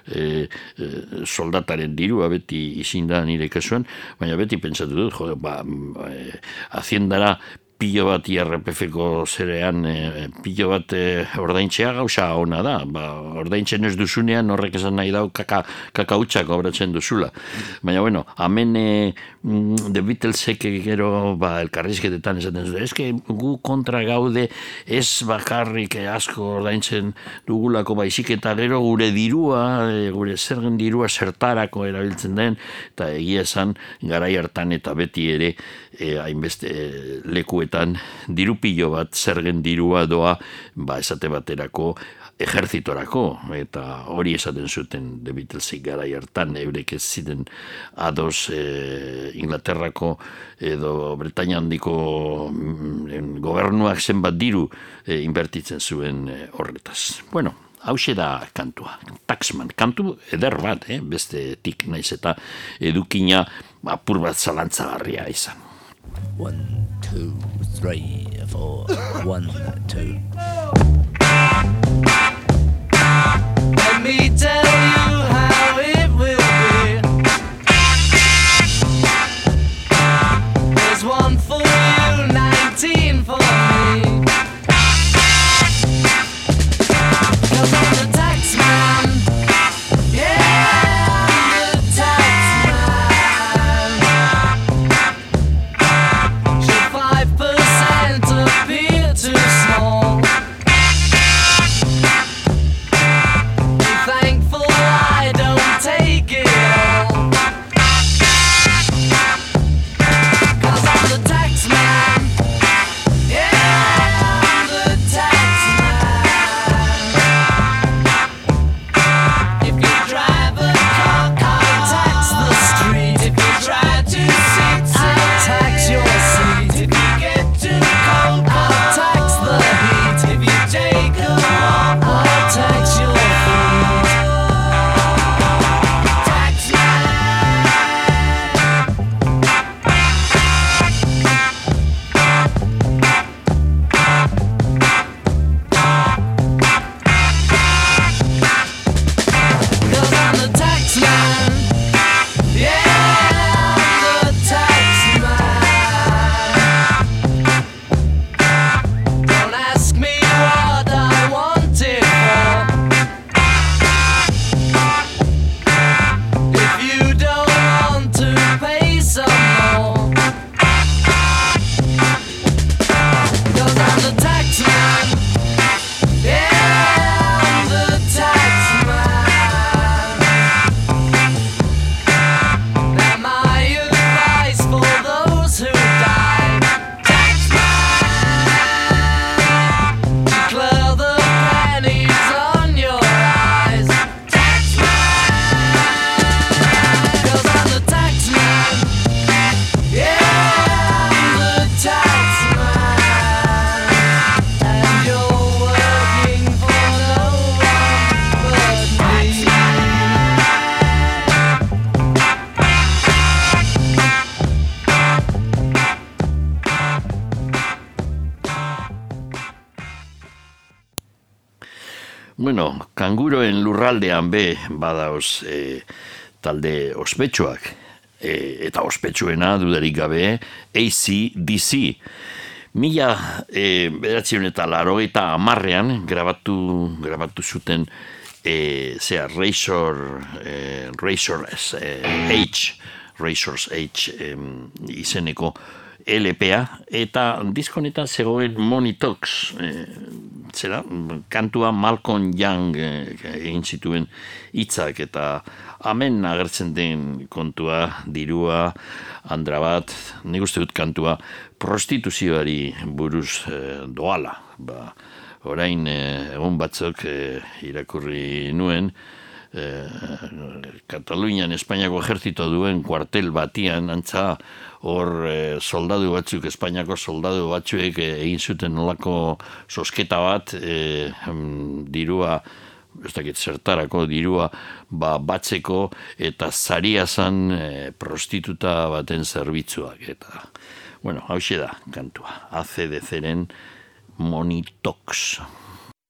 e, e, soldataren dirua beti izin da nire kasuan, baina beti pentsatu dut, joder, ba, e, haziendara pilo bat IRPF-ko zerean e, pilo bat e, ordaintzea gauza ona da. Ba, ordaintzen ez duzunean horrek esan nahi dau kaka, kaka utxak obratzen duzula. Baina bueno, hamen e, mm, The Beatlesek gero ba, elkarrizketetan esaten zuen. Ez gu kontra gaude ez bakarrik asko ordaintzen dugulako baizik eta gero gure dirua, gure zergen dirua zertarako erabiltzen den, eta egia esan garai hartan eta beti ere e, hainbeste e, lekuetan dirupillo bat zergen dirua doa ba esate baterako ejertzitorako eta hori esaten zuten de Beatlesik gara hartan eurek ez ziren ados e, Inglaterrako edo Bretaña handiko mm, gobernuak zenbat diru e, inbertitzen zuen e, horretaz. Bueno, hause da kantua, taxman, kantu eder bat, eh? beste tik naiz eta edukina apur bat zalantzagarria izan. One, two, three, four. One, two. Let me tell you how it will be. There's one for you, 19 for me. Lurraldean be badaoz e, talde ospetsuak e, eta ospetsuena dudarik gabe ACDC. Mila e, bederatzion eta laro eta amarrean grabatu, grabatu zuten e, zea Razor, e, Razor e, H, Razor's H em, izeneko LPA eta diskonetan zegoen Monitox e, zera, kantua Malcolm Young eh, egin zituen hitzak eta hemen agertzen den kontua, dirua, andra bat, nik uste dut kantua prostituzioari buruz eh, doala. Ba, orain eh, egun batzuk eh, irakurri nuen, eh, Katalunian Espainiako ejertzito duen kuartel batian, antza hor eh, soldadu batzuk, Espainiako soldadu batzuek eh, egin zuten nolako sosketa bat, em, dirua, ez dakit zertarako dirua ba, batzeko eta zaria zan eh, prostituta baten zerbitzuak. Eta bueno, hau da kantua. ACDC-ren Monitox.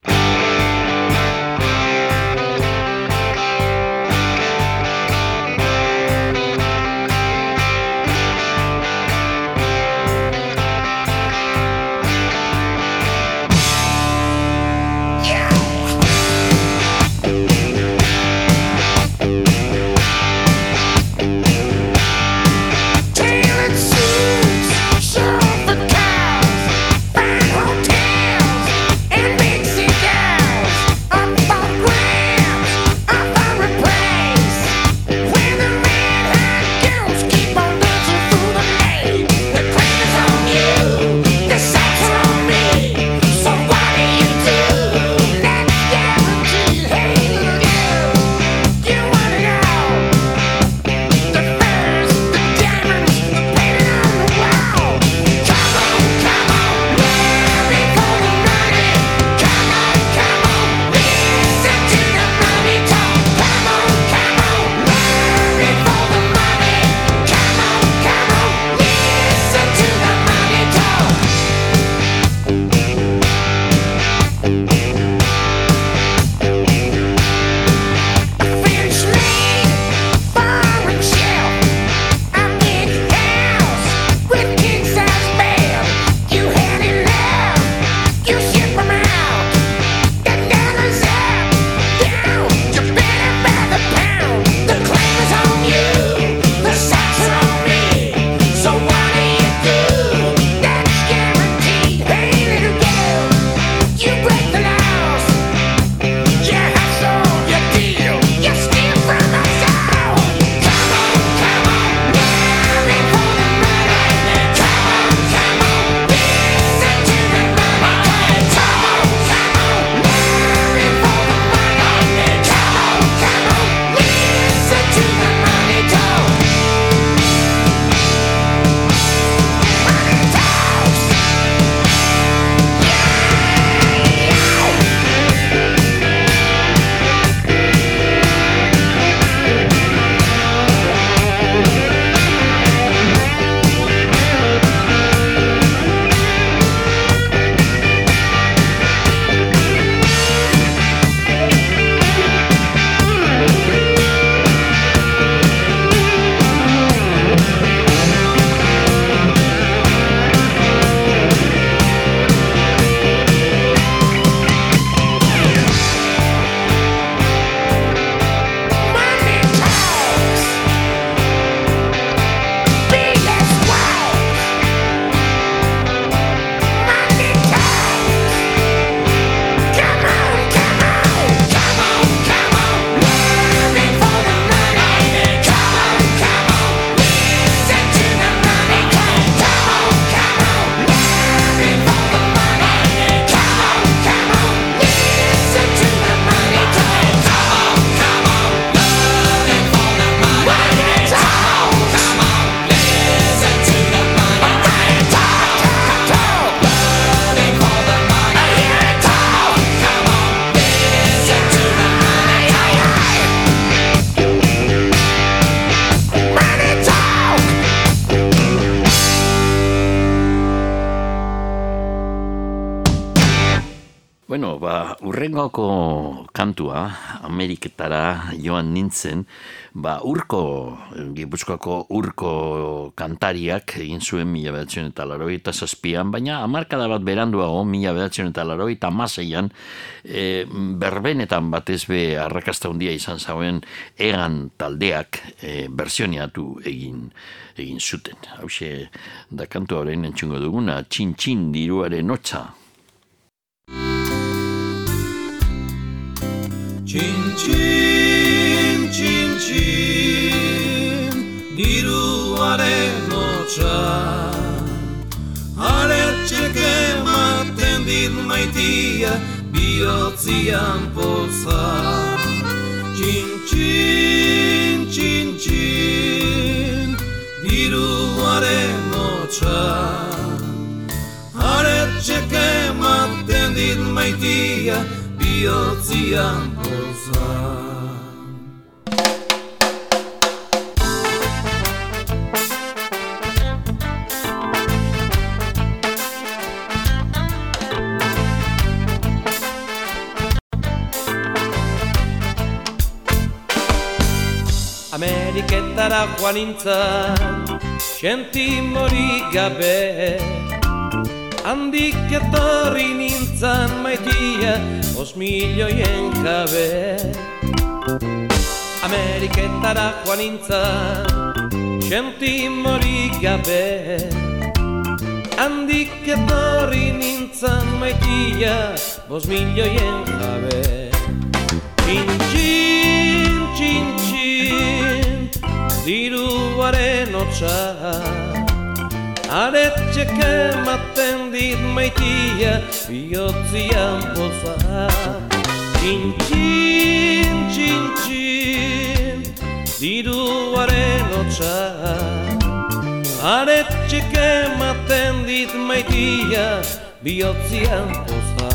Tailored ba, urrengoko kantua, Ameriketara joan nintzen, ba, urko, Gipuzkoako urko kantariak egin zuen mila bedatzen eta laroita zazpian, baina amarkada bat beranduago, mila bedatzen eta laroita maseian, e, berbenetan batez be arrakasta handia izan zauen egan taldeak e, bersioniatu egin egin zuten. Hau da kantua horrein entzungo duguna, txin-txin diruaren notza. Txin, txin, txin, diruaren otxa. Aretxek ematen dit maitia, bihotzian poza. Txin, txin, txin, txin, diruaren otxa. Aretxek ematen dit maitia, bihotzian poza. Ameriketara joan nintzen, sentimorik gabe. Handik etorri nintzen maitia, os milioien jabe Ameriketara joan nintzen, sentimorik gabe. Handik etorri nintzen maitia, os milioien jabe Txin, txin, txin, txin, diruaren otxa Aretxek ematen dit maitia, bihotzian poza Txin, txin, txin, txin, diruaren otxa Aretxek ematen dit maitia, bihotzian poza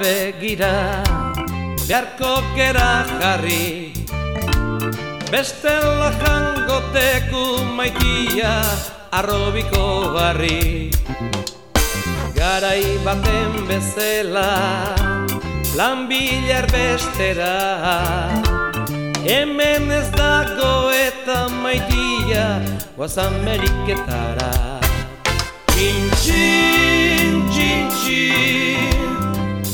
begira Beharko gera jarri. Bestela jango teku maitia Arrobiko barri. Garai baten bezela Lan bilar bestera. Hemen ez dago eta maitia Guaz Ameriketara. Txin, txin, txin, txin,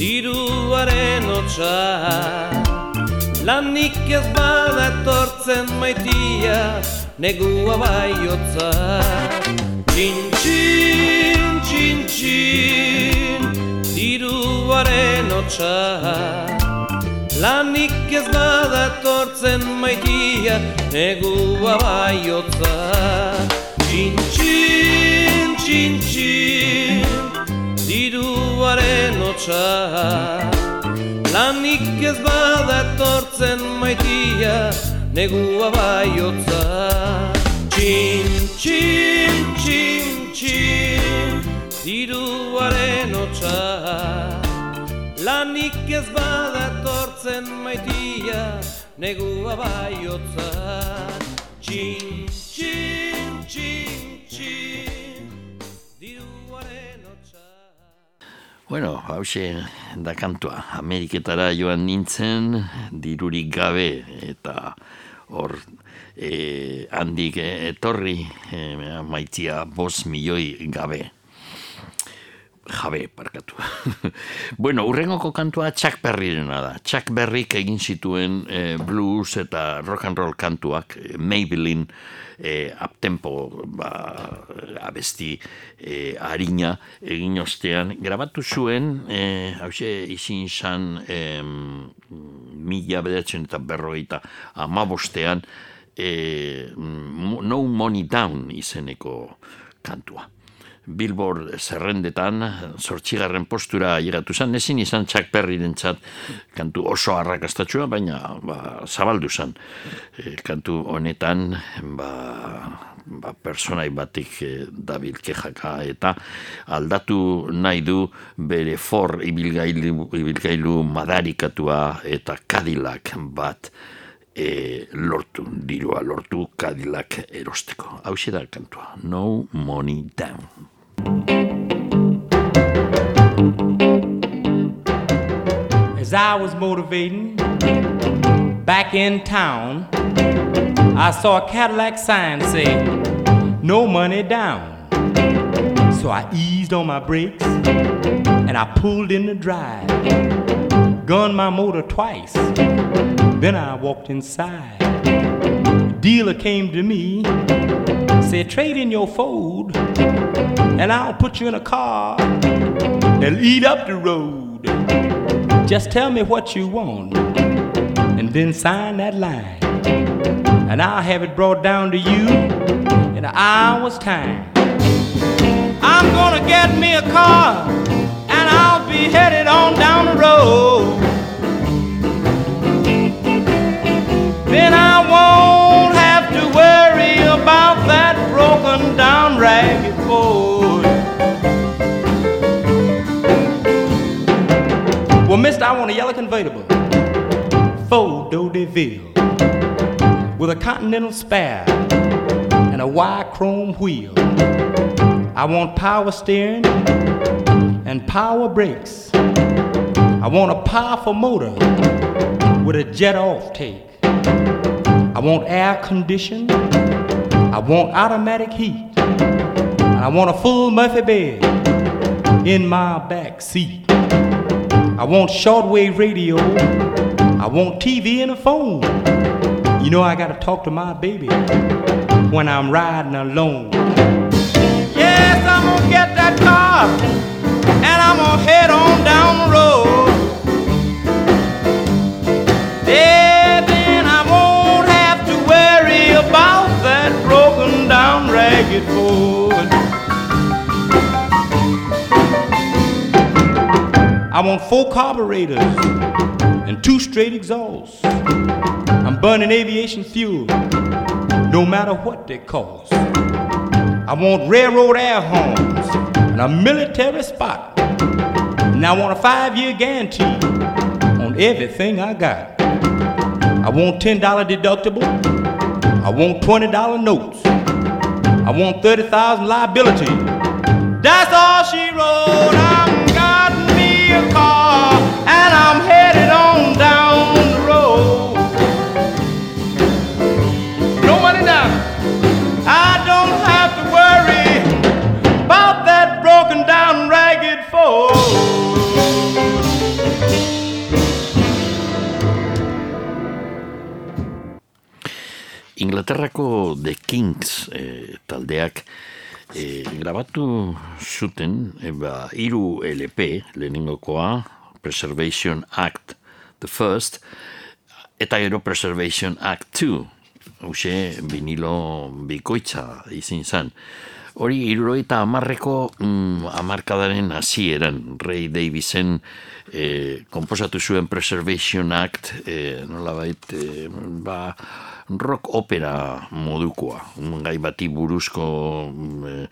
diruaren otxa Lanik ez bada etortzen maitia, negua bai otza Txin, txin, txin, txin, diruaren otxa Lanik ez bada etortzen maitia, negua bai otza Txin, txin, txin, txin, diruaren otxa Lanik ez bada maitia, negua baiotza Txin, txin, txin, txin, diruaren otxa Lanik ez bada maitia, negua baiotza Txin, txin, txin, txin, Bueno, hause da kantua, Ameriketara joan nintzen, dirurik gabe, eta hor e, handik etorri e, maitzia bos milioi gabe. Jabe, parkatu. bueno, urrengoko kantua Chuck Berryrena da. Chuck Berryk egin zituen e, blues eta rock and roll kantuak, e, Maybelline, e, uptempo ba, abesti e, harina egin ostean. Grabatu zuen, e, hause izin zan e, mila bedatzen eta berrogeita amabostean, e, No Money Down izeneko kantua. Billboard zerrendetan, zortxigarren postura iratu zen, ezin izan Chuck Berry kantu oso arrakastatxua, baina ba, zabaldu zen. E, kantu honetan, ba, ba, personai batik e, dabil kejaka eta aldatu nahi du bere for ibilgailu, ibilgailu madarikatua eta kadilak bat e, lortu, dirua lortu kadilak erosteko. Hau da kantua, no money down. As I was motivating back in town, I saw a Cadillac sign say, No money down. So I eased on my brakes and I pulled in the drive, gunned my motor twice. Then I walked inside. The dealer came to me, said, Trade in your Ford, and I'll put you in a car and eat up the road. Just tell me what you want, and then sign that line. And I'll have it brought down to you in an hour's time. I'm gonna get me a car, and I'll be headed on down the road. Then I won't have to worry about that broken down ragged Ford. Mister, I want a yellow convertible. Ford Deville with a continental spare and a wide chrome wheel. I want power steering and power brakes. I want a powerful motor with a jet off take. I want air condition. I want automatic heat. And I want a full Murphy bed in my back seat. I want shortwave radio. I want TV and a phone. You know I gotta talk to my baby when I'm riding alone. Yes, I'm gonna get that car and I'm gonna head on down the road. Yeah, then I won't have to worry about that broken down ragged Ford. I want four carburetors and two straight exhausts. I'm burning aviation fuel, no matter what they cost. I want railroad air horns and a military spot. And I want a five-year guarantee on everything I got. I want $10 deductible. I want $20 notes. I want 30,000 liability. That's all she wrote. I'm grabatu zuten eh, ba, iru LP lehenengokoa Preservation Act the First eta gero Preservation Act 2 Hauxe, vinilo bikoitza izin zen. Hori, iruroita amarreko mm, amarkadaren hasieran Ray Davisen eh, komposatu zuen Preservation Act, eh, nola eh, ba, rock opera modukoa, gai bati buruzko mm, eh,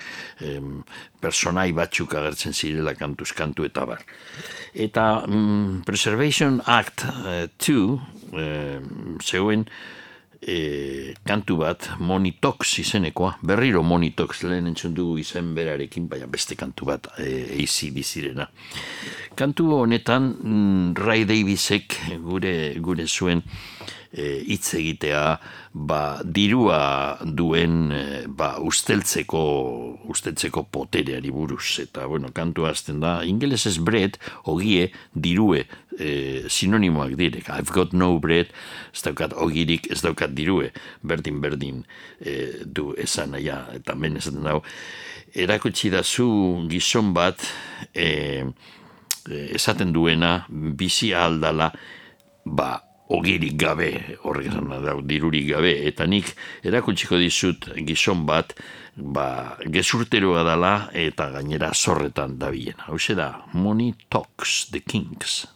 em, personai batzuk agertzen zirela kantuz kantu eta bar. Eta mm, Preservation Act 2 eh, zeuen e, kantu bat Monitox izenekoa, berriro Monitox lehen entzun dugu izen berarekin, baina beste kantu bat e, AC bizirena. Kantu honetan mm, Ray Davisek gure, gure zuen e, hitz egitea ba, dirua duen e, ba, usteltzeko usteltzeko potereari buruz. Eta bueno, kantu hasten da ingelesez bread, ogie dirue e, sinonimoak direk. I've got no bread, ez daukat ogirik, ez daukat dirue, berdin berdin e, du esan ja, eta men esaten dau erakutsi da zu gizon bat e, e, esaten duena bizi aldala ba ogirik gabe, horrek da, dirurik gabe, eta nik erakutsiko dizut gizon bat, ba, gezurteroa dala eta gainera zorretan dabilen. Hau da, Money Talks, The Kings.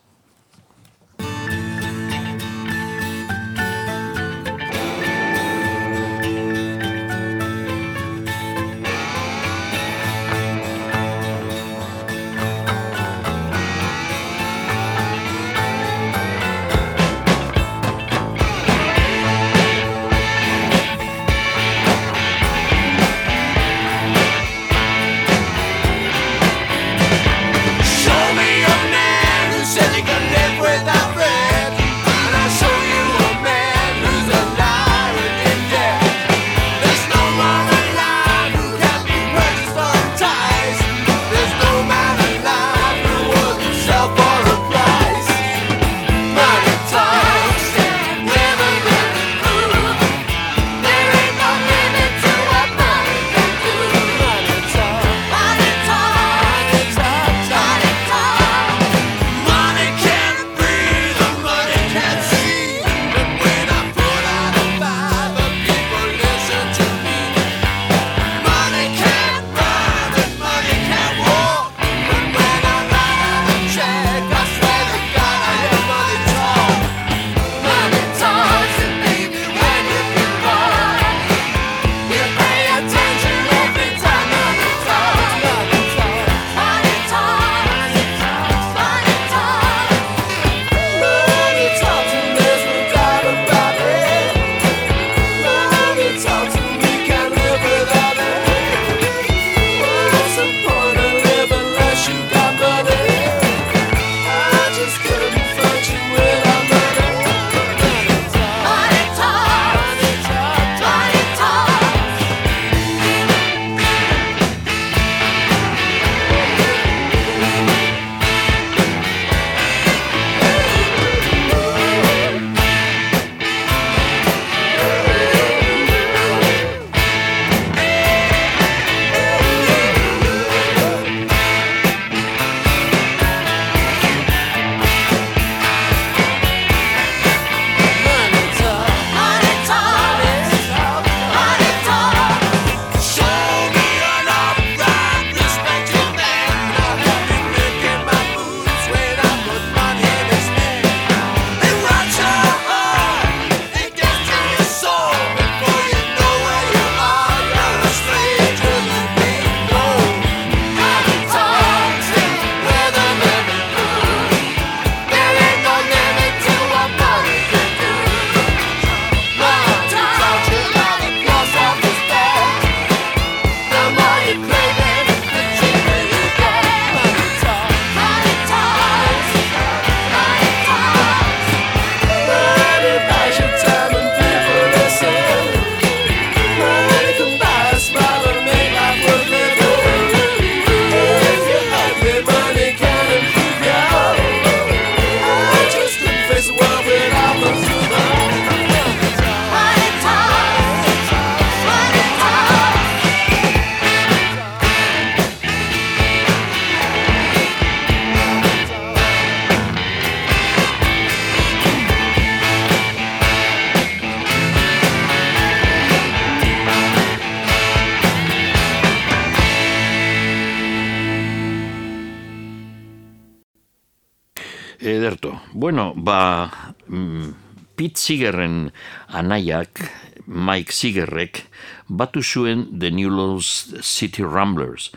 Seegerren anaiak, Mike Seegerrek, batu zuen The New Laws City Ramblers.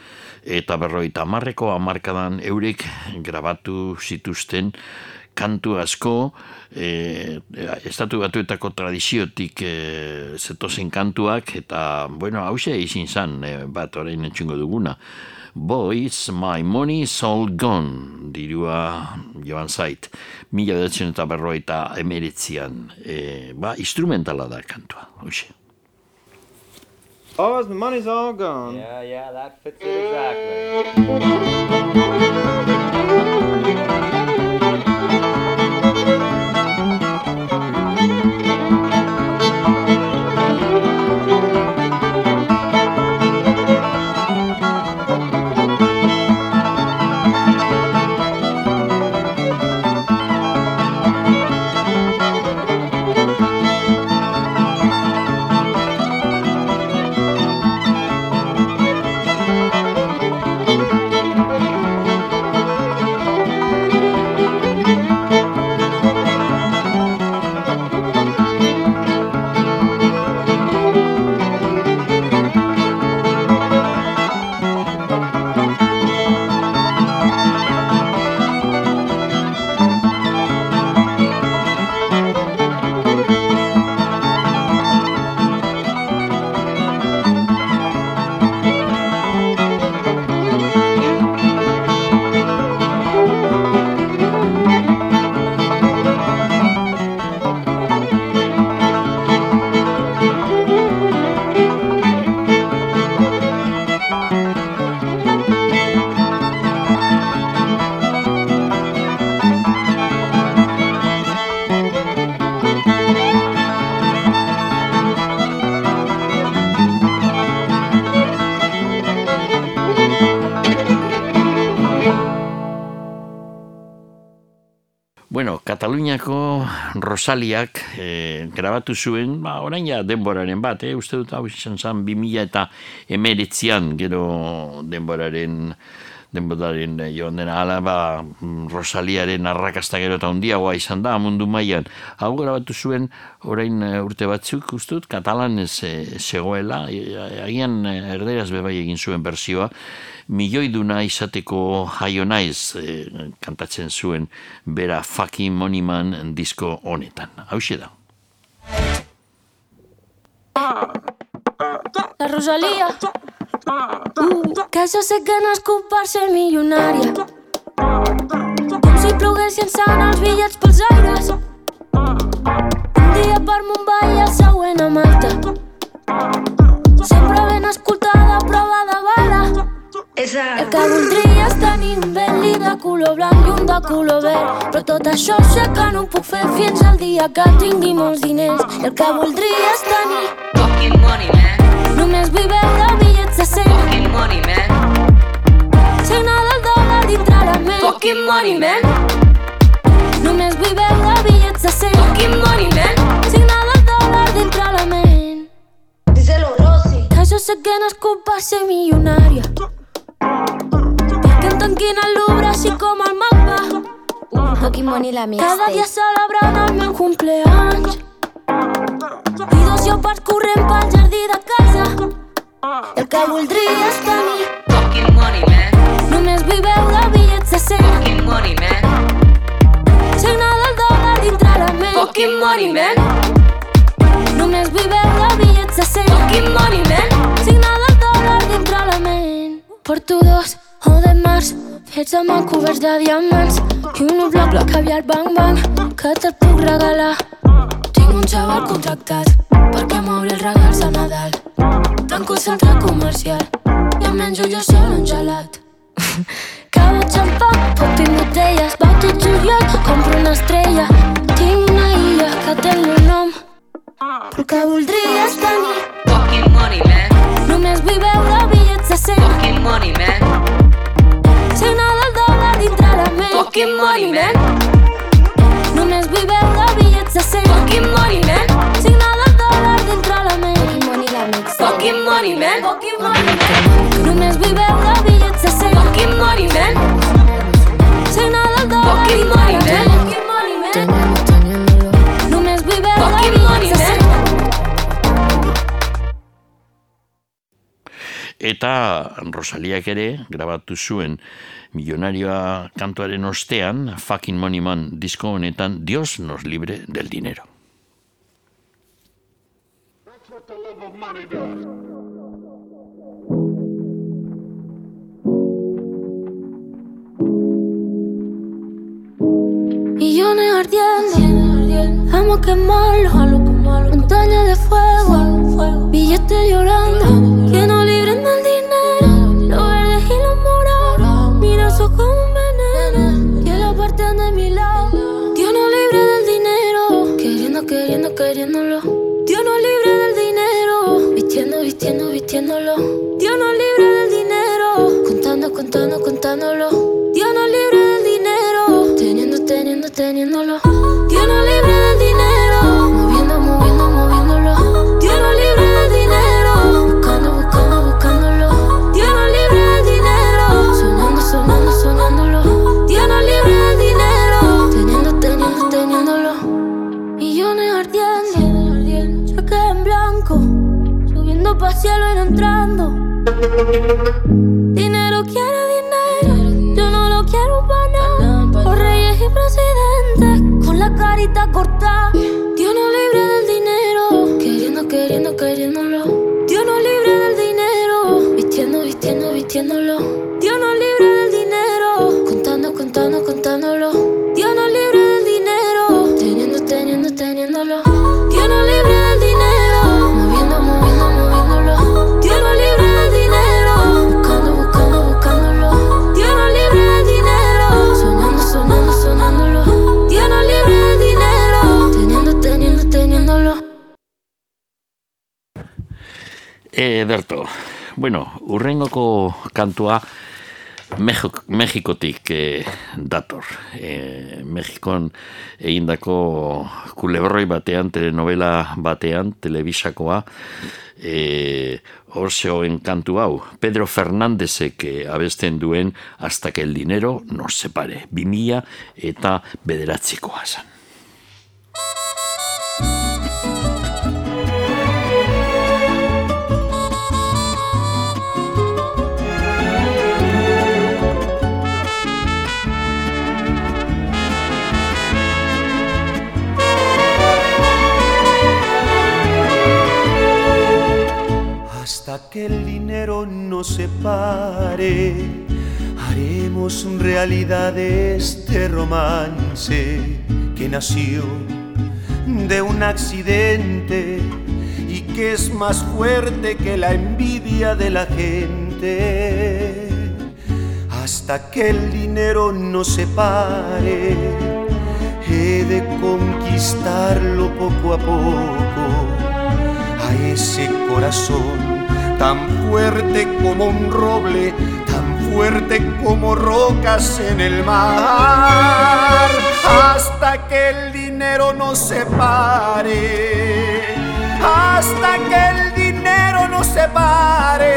Eta berroita amarreko amarkadan eurek grabatu zituzten kantu asko, e, estatu batuetako tradiziotik e, zetozen kantuak, eta, bueno, hause izin zan, e, bat orain entxungo duguna. Boys, my money's all gone, dirua joan zait, mila bedatzen eta berroita emeretzian, e, ba, instrumentala da kantua, hause. Oh, my money's all gone. Yeah, yeah, that fits it exactly. Rosaliak eh, grabatu zuen, ba, orain ja denboraren bat, eh? uste dut hau izan zen 2000 eta emeretzian gero denboraren denboraren eh, joan dena ala, ba, mm, Rosaliaren arrakasta gero eta handiagoa izan da mundu mailan. Hau grabatu zuen orain eh, urte batzuk uste dut katalan ez eh, zegoela, eh, agian erderaz bebai egin zuen bersioa, milioiduna izateko jaio naiz eh, kantatzen zuen bera fucking moniman disko honetan. Hau da. La Rosalía. Uh, que és culp per ser milionària. Com si ploguessin sant els bitllets pels aires. Un dia per Mumbai i el següent a Malta. Sempre ben escoltada, prova. El que voldria és tenir un Bentley de color blanc i un de color verd. Però tot això sé que no ho puc fer fins al dia que tingui molts diners. El que voldria és tenir Fucking money, man. Només vull veure bitllets de 100 Fucking money, man. Signar del dòlar dintre la ment Fucking money, man. Només vull veure bitllets de 100 Fucking money, man. Signar del dòlar dintre la ment Díselo, Rosy. Que jo sé que no és culpa ser milionària tanquin el Louvre així com el mapa Fucking money la Cada dia mixtape. celebrant el meu cumpleaños I dos llopards corrent pel jardí de casa El que voldria és tenir Fucking money, man. Només vull veure bitllets de 100 Fucking money, man. Signar del dòlar dintre la ment Fucking money, man. Només vull veure bitllets de 100 Fucking money, man. Signar del dòlar dintre la ment Porto dos o de març Fets amb el coberts de diamants I un bloc de caviar bang bang. Que te'l puc regalar Tinc un xaval contractat Perquè m'obri els regals a Nadal. Tanco el centre comercial I em menjo jo sol un gelat Cava xampà, pop i botelles Va tot juliol, compro una estrella. Tinc una illa que té el meu nom Però que voldria és tenir. Fucking money, man. Només vull veure bitllets de 100 Fucking money, man. Ment Fucking money, man. Només vull veure bitllets de 100 Fucking money, man. Signar del dòlar dintre la ment Money la mixtape. Fucking money, man. Fucking money, man. Només vull veure bitllets de 100 Fucking money, man. Signar del dòlar Fucking money, la man. Fucking money, man. Només vull veure Fucking money, man. 100 Eta Rosaliak ere grabatu zuen milionarioa kantuaren ostean, Fucking Money Man disko honetan, Dios nos libre del dinero. Millones ardiendo, vamos a quemarlo. Montaña de fuego, billetes llorando. Que no Ederto, bueno, urrengoko kantua Mexik- Mexikotik eh, dator. Eh, Mexikon egindako kulebroi batean, telenovela batean, telebisakoa, eh, hor zegoen kantu hau, Pedro Fernandezek eh, abesten duen hasta que el dinero nos separe. Bimila eta bederatzikoa zen. Hasta que el dinero nos separe, haremos realidad este romance que nació de un accidente y que es más fuerte que la envidia de la gente. Hasta que el dinero nos separe, he de conquistarlo poco a poco a ese corazón tan fuerte como un roble, tan fuerte como rocas en el mar, hasta que el dinero nos separe, hasta que el dinero nos separe,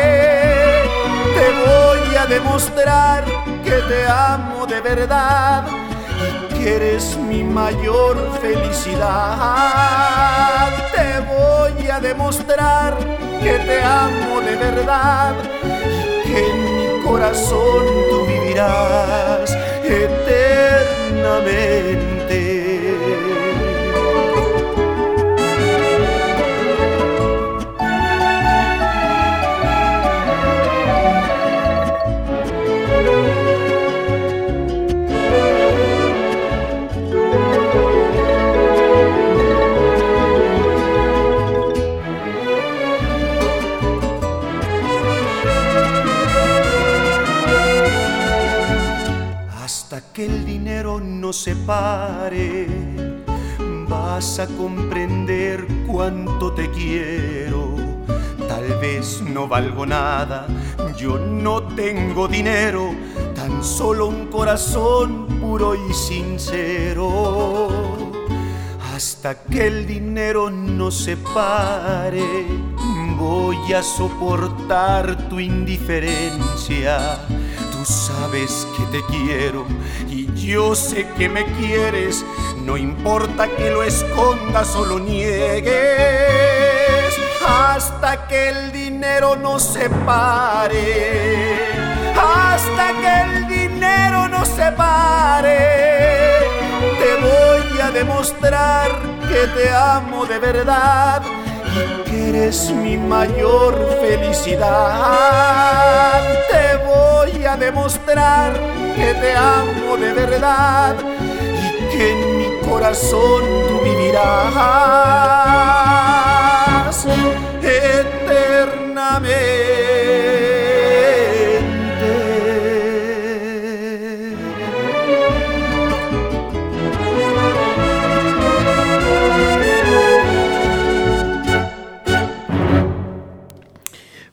te voy a demostrar que te amo de verdad que eres mi mayor felicidad. Te voy a demostrar que te amo de verdad que en mi corazón tú vivirás eternamente. Nos separe, vas a comprender cuánto te quiero. Tal vez no valgo nada, yo no tengo dinero, tan solo un corazón puro y sincero. Hasta que el dinero nos separe, voy a soportar tu indiferencia. Tú sabes que te quiero y yo sé que me quieres. No importa que lo escondas o lo niegues. Hasta que el dinero nos separe. Hasta que el dinero nos separe. Te voy a demostrar que te amo de verdad y que eres mi mayor felicidad. Te voy demostrar que te amo de verdad y que en mi corazón tú vivirás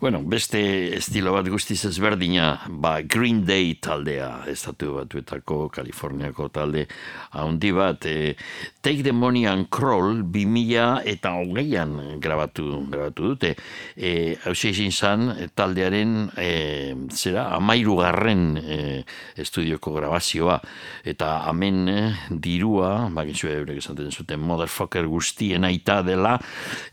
Bueno, beste estilo bat guztiz ezberdina, ba Green Day taldea, estatu batuetako, Kaliforniako talde, handi bat, e, Take the Money and Crawl, 2000 eta hogeian grabatu, grabatu dute. E, Hau izin zan, taldearen, e, zera, amairu garren e, estudioko grabazioa, eta hemen e, dirua, bakitzu eurek esaten zuten, motherfucker guztien aita dela,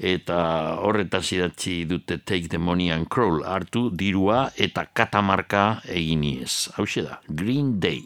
eta horretaz idatzi dute Take the Money and Crawl hartu dirua eta katamarka eginiez. Hau da, Green Day.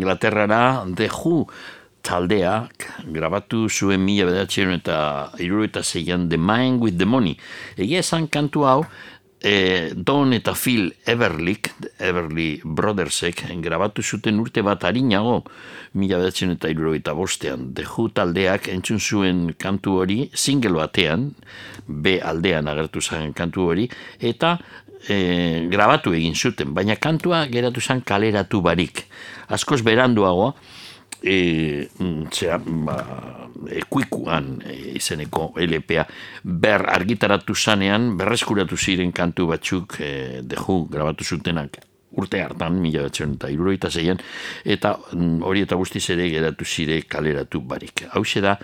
Inglaterrara The Who taldeak grabatu zuen mila bederatxeron eta iruro eta zeian The Mind with the Money. Egia esan kantu hau, e, Don eta Phil Everlick, Everly Brothersek, grabatu zuten urte bat harinago, mila bederatxeron eta iruro eta bostean. The taldeak entzun zuen kantu hori, single batean, B aldean agertu zen kantu hori, eta e, grabatu egin zuten, baina kantua geratu zen kaleratu barik. Askoz beranduago, e, zera, ba, ekuikuan e, izeneko LPA ber argitaratu zanean, berreskuratu ziren kantu batzuk e, deju grabatu zutenak urte hartan, mila batzen eta iruroita zeian, eta mm, hori eta guztiz ere geratu zire kaleratu barik. Hau da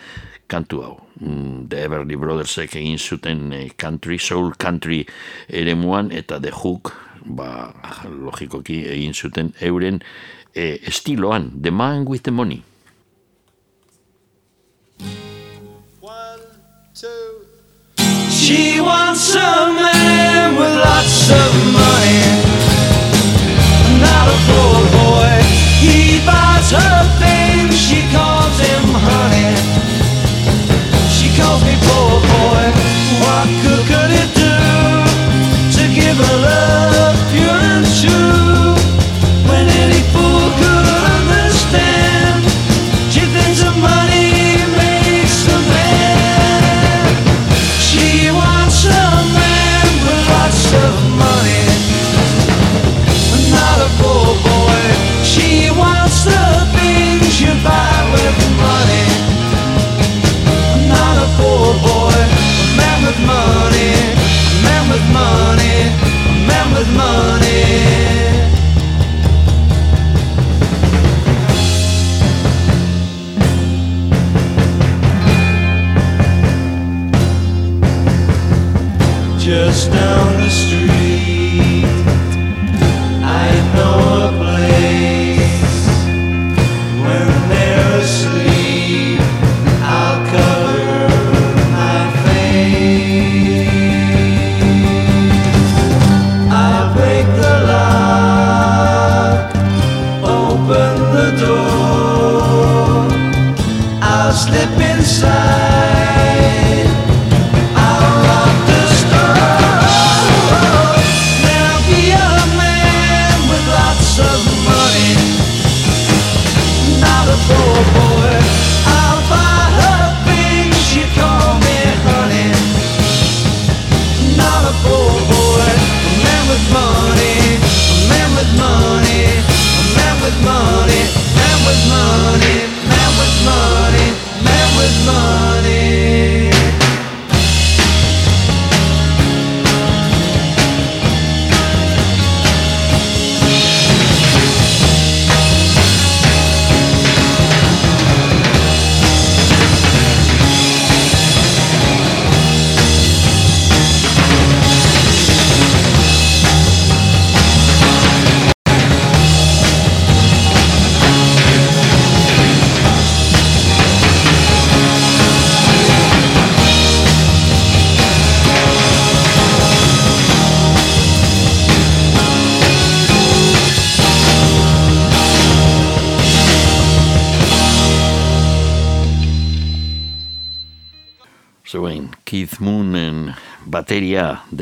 kantu hau. Mm, The Everly Brothersek egin zuten eh, country, soul country ere muan, eta The Hook, ba, logikoki egin zuten euren eh, estiloan, The Man with the Money. She wants a man with lots of money, not a poor boy. He buys her things, she calls him honey. She calls me poor boy. What good could it do to give her love pure and true?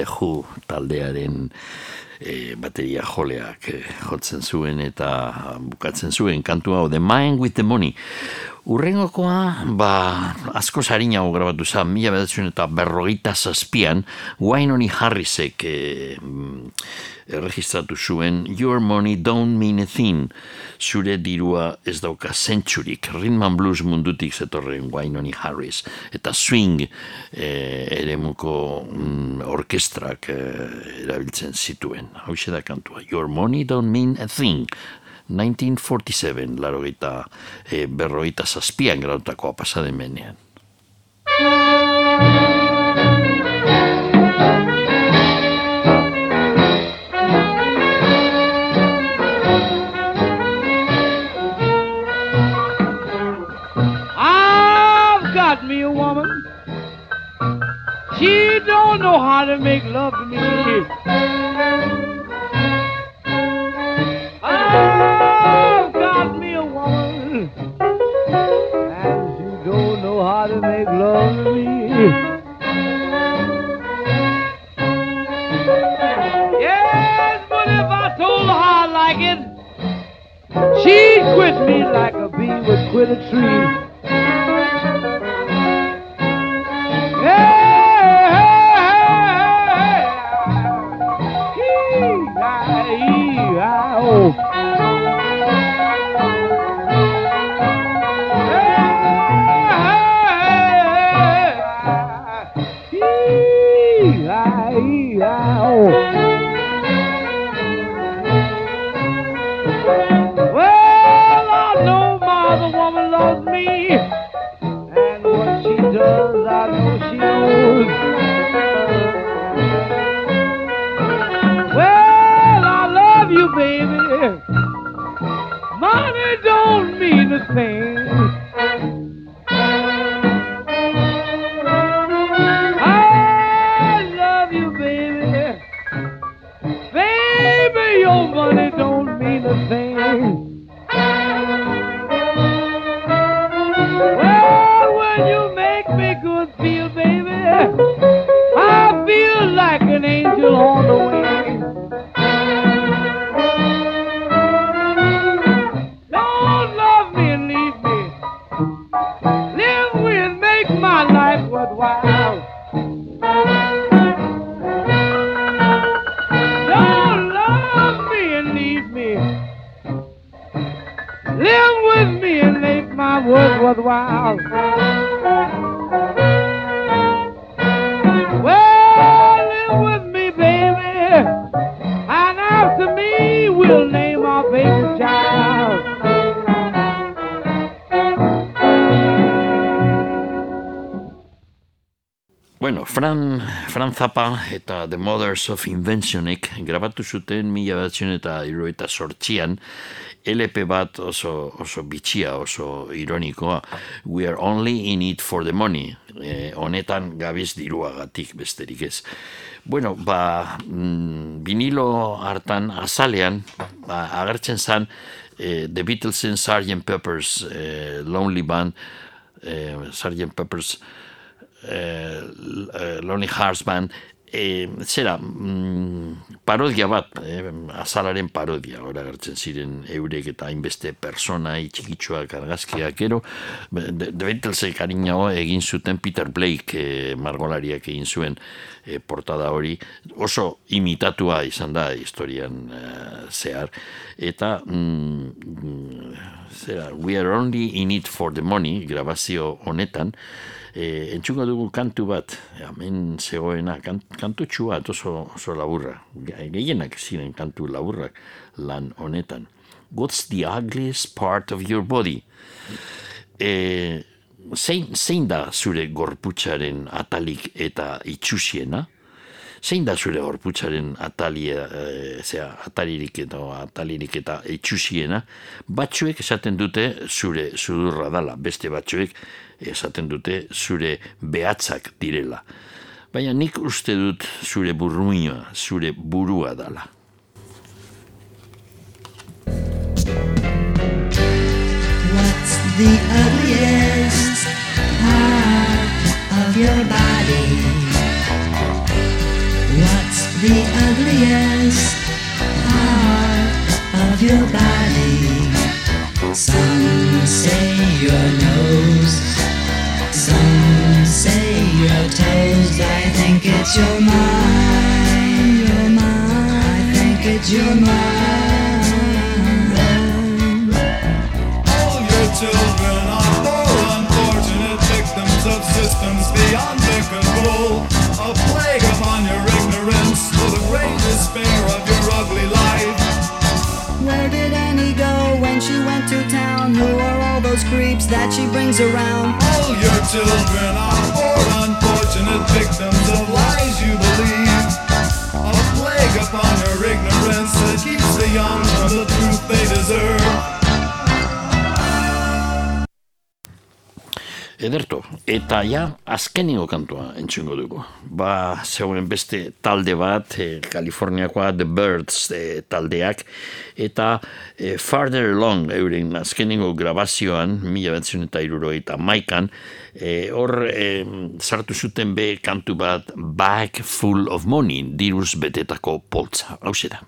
Who taldearen e, bateria joleak e, jotzen zuen eta bukatzen zuen kantu hau The Mind with the Money. Urrengokoa, ba, asko sarinago grabatu zen, mila bedatzen eta berrogeita zazpian, Wainoni Harrisek e, mm, erregistratu zuen Your Money Don't Mean a Thing, zure dirua ez dauka zentsurik, Rhythm and Blues mundutik zetorren Wainoni Harris, eta swing e, eremuko mm, orkestrak e, erabiltzen zituen. Hau da kantua, Your Money Don't Mean a Thing, 1947, laro eta e, berroita zazpian grautakoa pasademenean. I've know how to make love to me. I've got me a woman, and she don't know how to make love to me. Yes, but if I told her how I like it, She'd quit me like a bee would quit a tree. The Mothers of Inventionek grabatu zuten mila batzen eta eta sortxian LP bat oso, oso bitxia, oso ironikoa We are only in it for the money eh, honetan gabiz diruagatik besterik ez Bueno, ba, mm, vinilo hartan azalean ba, agertzen zan eh, The Beatlesen Sgt. Pepper's eh, Lonely Band eh, Sgt. Pepper's eh, Lonely Hearts Band eh, zera mm, parodia bat eh, azalaren parodia ora gertzen ziren eurek eta hainbeste persona txikitsuak argazkiak gero de, de harinago egin zuten Peter Blake eh, margolariak egin zuen eh, portada hori. Oso imitatua izan da historian eh, zehar. Eta mm, mm, zera, we are only in it for the money grabazio honetan E, entxungo dugu kantu bat, hemen zegoena, kan, kantu bat oso, oso laburra. Ge- Gehienak ziren kantu laburrak lan honetan. What's the ugliest part of your body? E, zein, zein da zure gorputzaren atalik eta itxusiena? Zein da zure gorputzaren atalia, e, zera, atalirik eta atalirik eta itxusiena? Batzuek esaten dute zure sudurra dala, beste batzuek esaten dute zure behatzak direla. Baina nik uste dut zure burruina, zure burua dala. What's the ugliest part of your body? What's the ugliest part of your body? It's your mind, your mind. I think it's your mind. All your children are poor, unfortunate victims of systems beyond their control. A plague upon your ignorance, to the great despair of your ugly life. Where did Annie go when she went to town? Who are all those creeps that she brings around? All your children are poor, unfortunate victims of lies you believe. A plague upon your ignorance that keeps the young from the truth they deserve. Ederto, eta ja, azkeniko kantua entzungo dugu. Ba, zeuen beste talde bat, eh, Kaliforniakoa The Birds eh, taldeak, eta eh, Farther Along, euren azkeniko grabazioan, mila betzen eta iruro eta maikan, eh, hor eh, sartu zuten be kantu bat, Bag Full of Money, diruz betetako poltza. Hau da.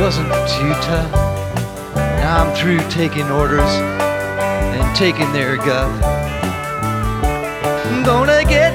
Wasn't too tough. Now I'm through taking orders and taking their guff. I'm gonna get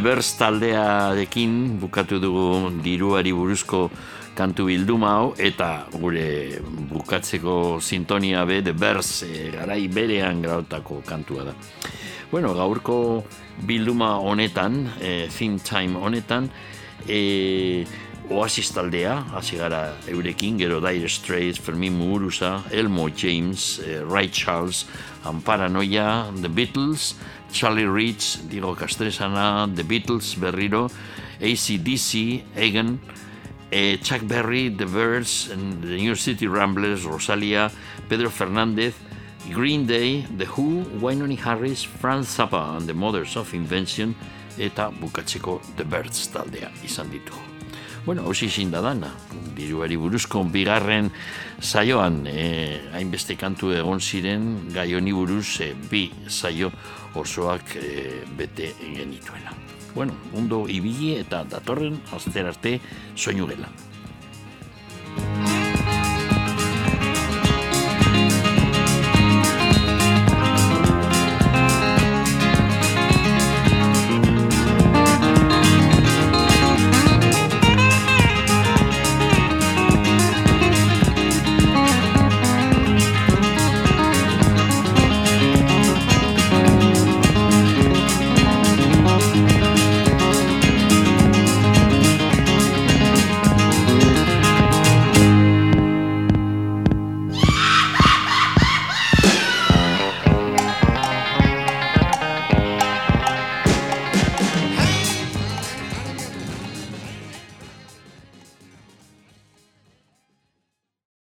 Birds taldearekin bukatu dugu diruari buruzko kantu bilduma hau eta gure bukatzeko sintonia be The Birds e, garai berean grautako kantua da. Bueno, gaurko bilduma honetan, e, Think Time honetan, e, Oasis taldea, hasi gara eurekin, gero Dire Straits, Fermin Muguruza, Elmo James, eh, Ray Charles, Amparanoia, The Beatles, Charlie Rich, Diego Castresana, The Beatles, berriro, ACDC, Egan, eh, Chuck Berry, The Birds, The New City Ramblers, Rosalia, Pedro Fernández, Green Day, The Who, Wynonie Harris, Franz Zappa and the Mothers of Invention, eta bukatzeko The Birds taldea izan ditugu. Bueno, hausi ezin da dana, diruari buruzko bigarren saioan eh, hainbeste kantu egon ziren gai honi buruz eh, bi saio osoak e, bete genituela. Bueno, mundo ibili eta datorren azter arte soinu gelan.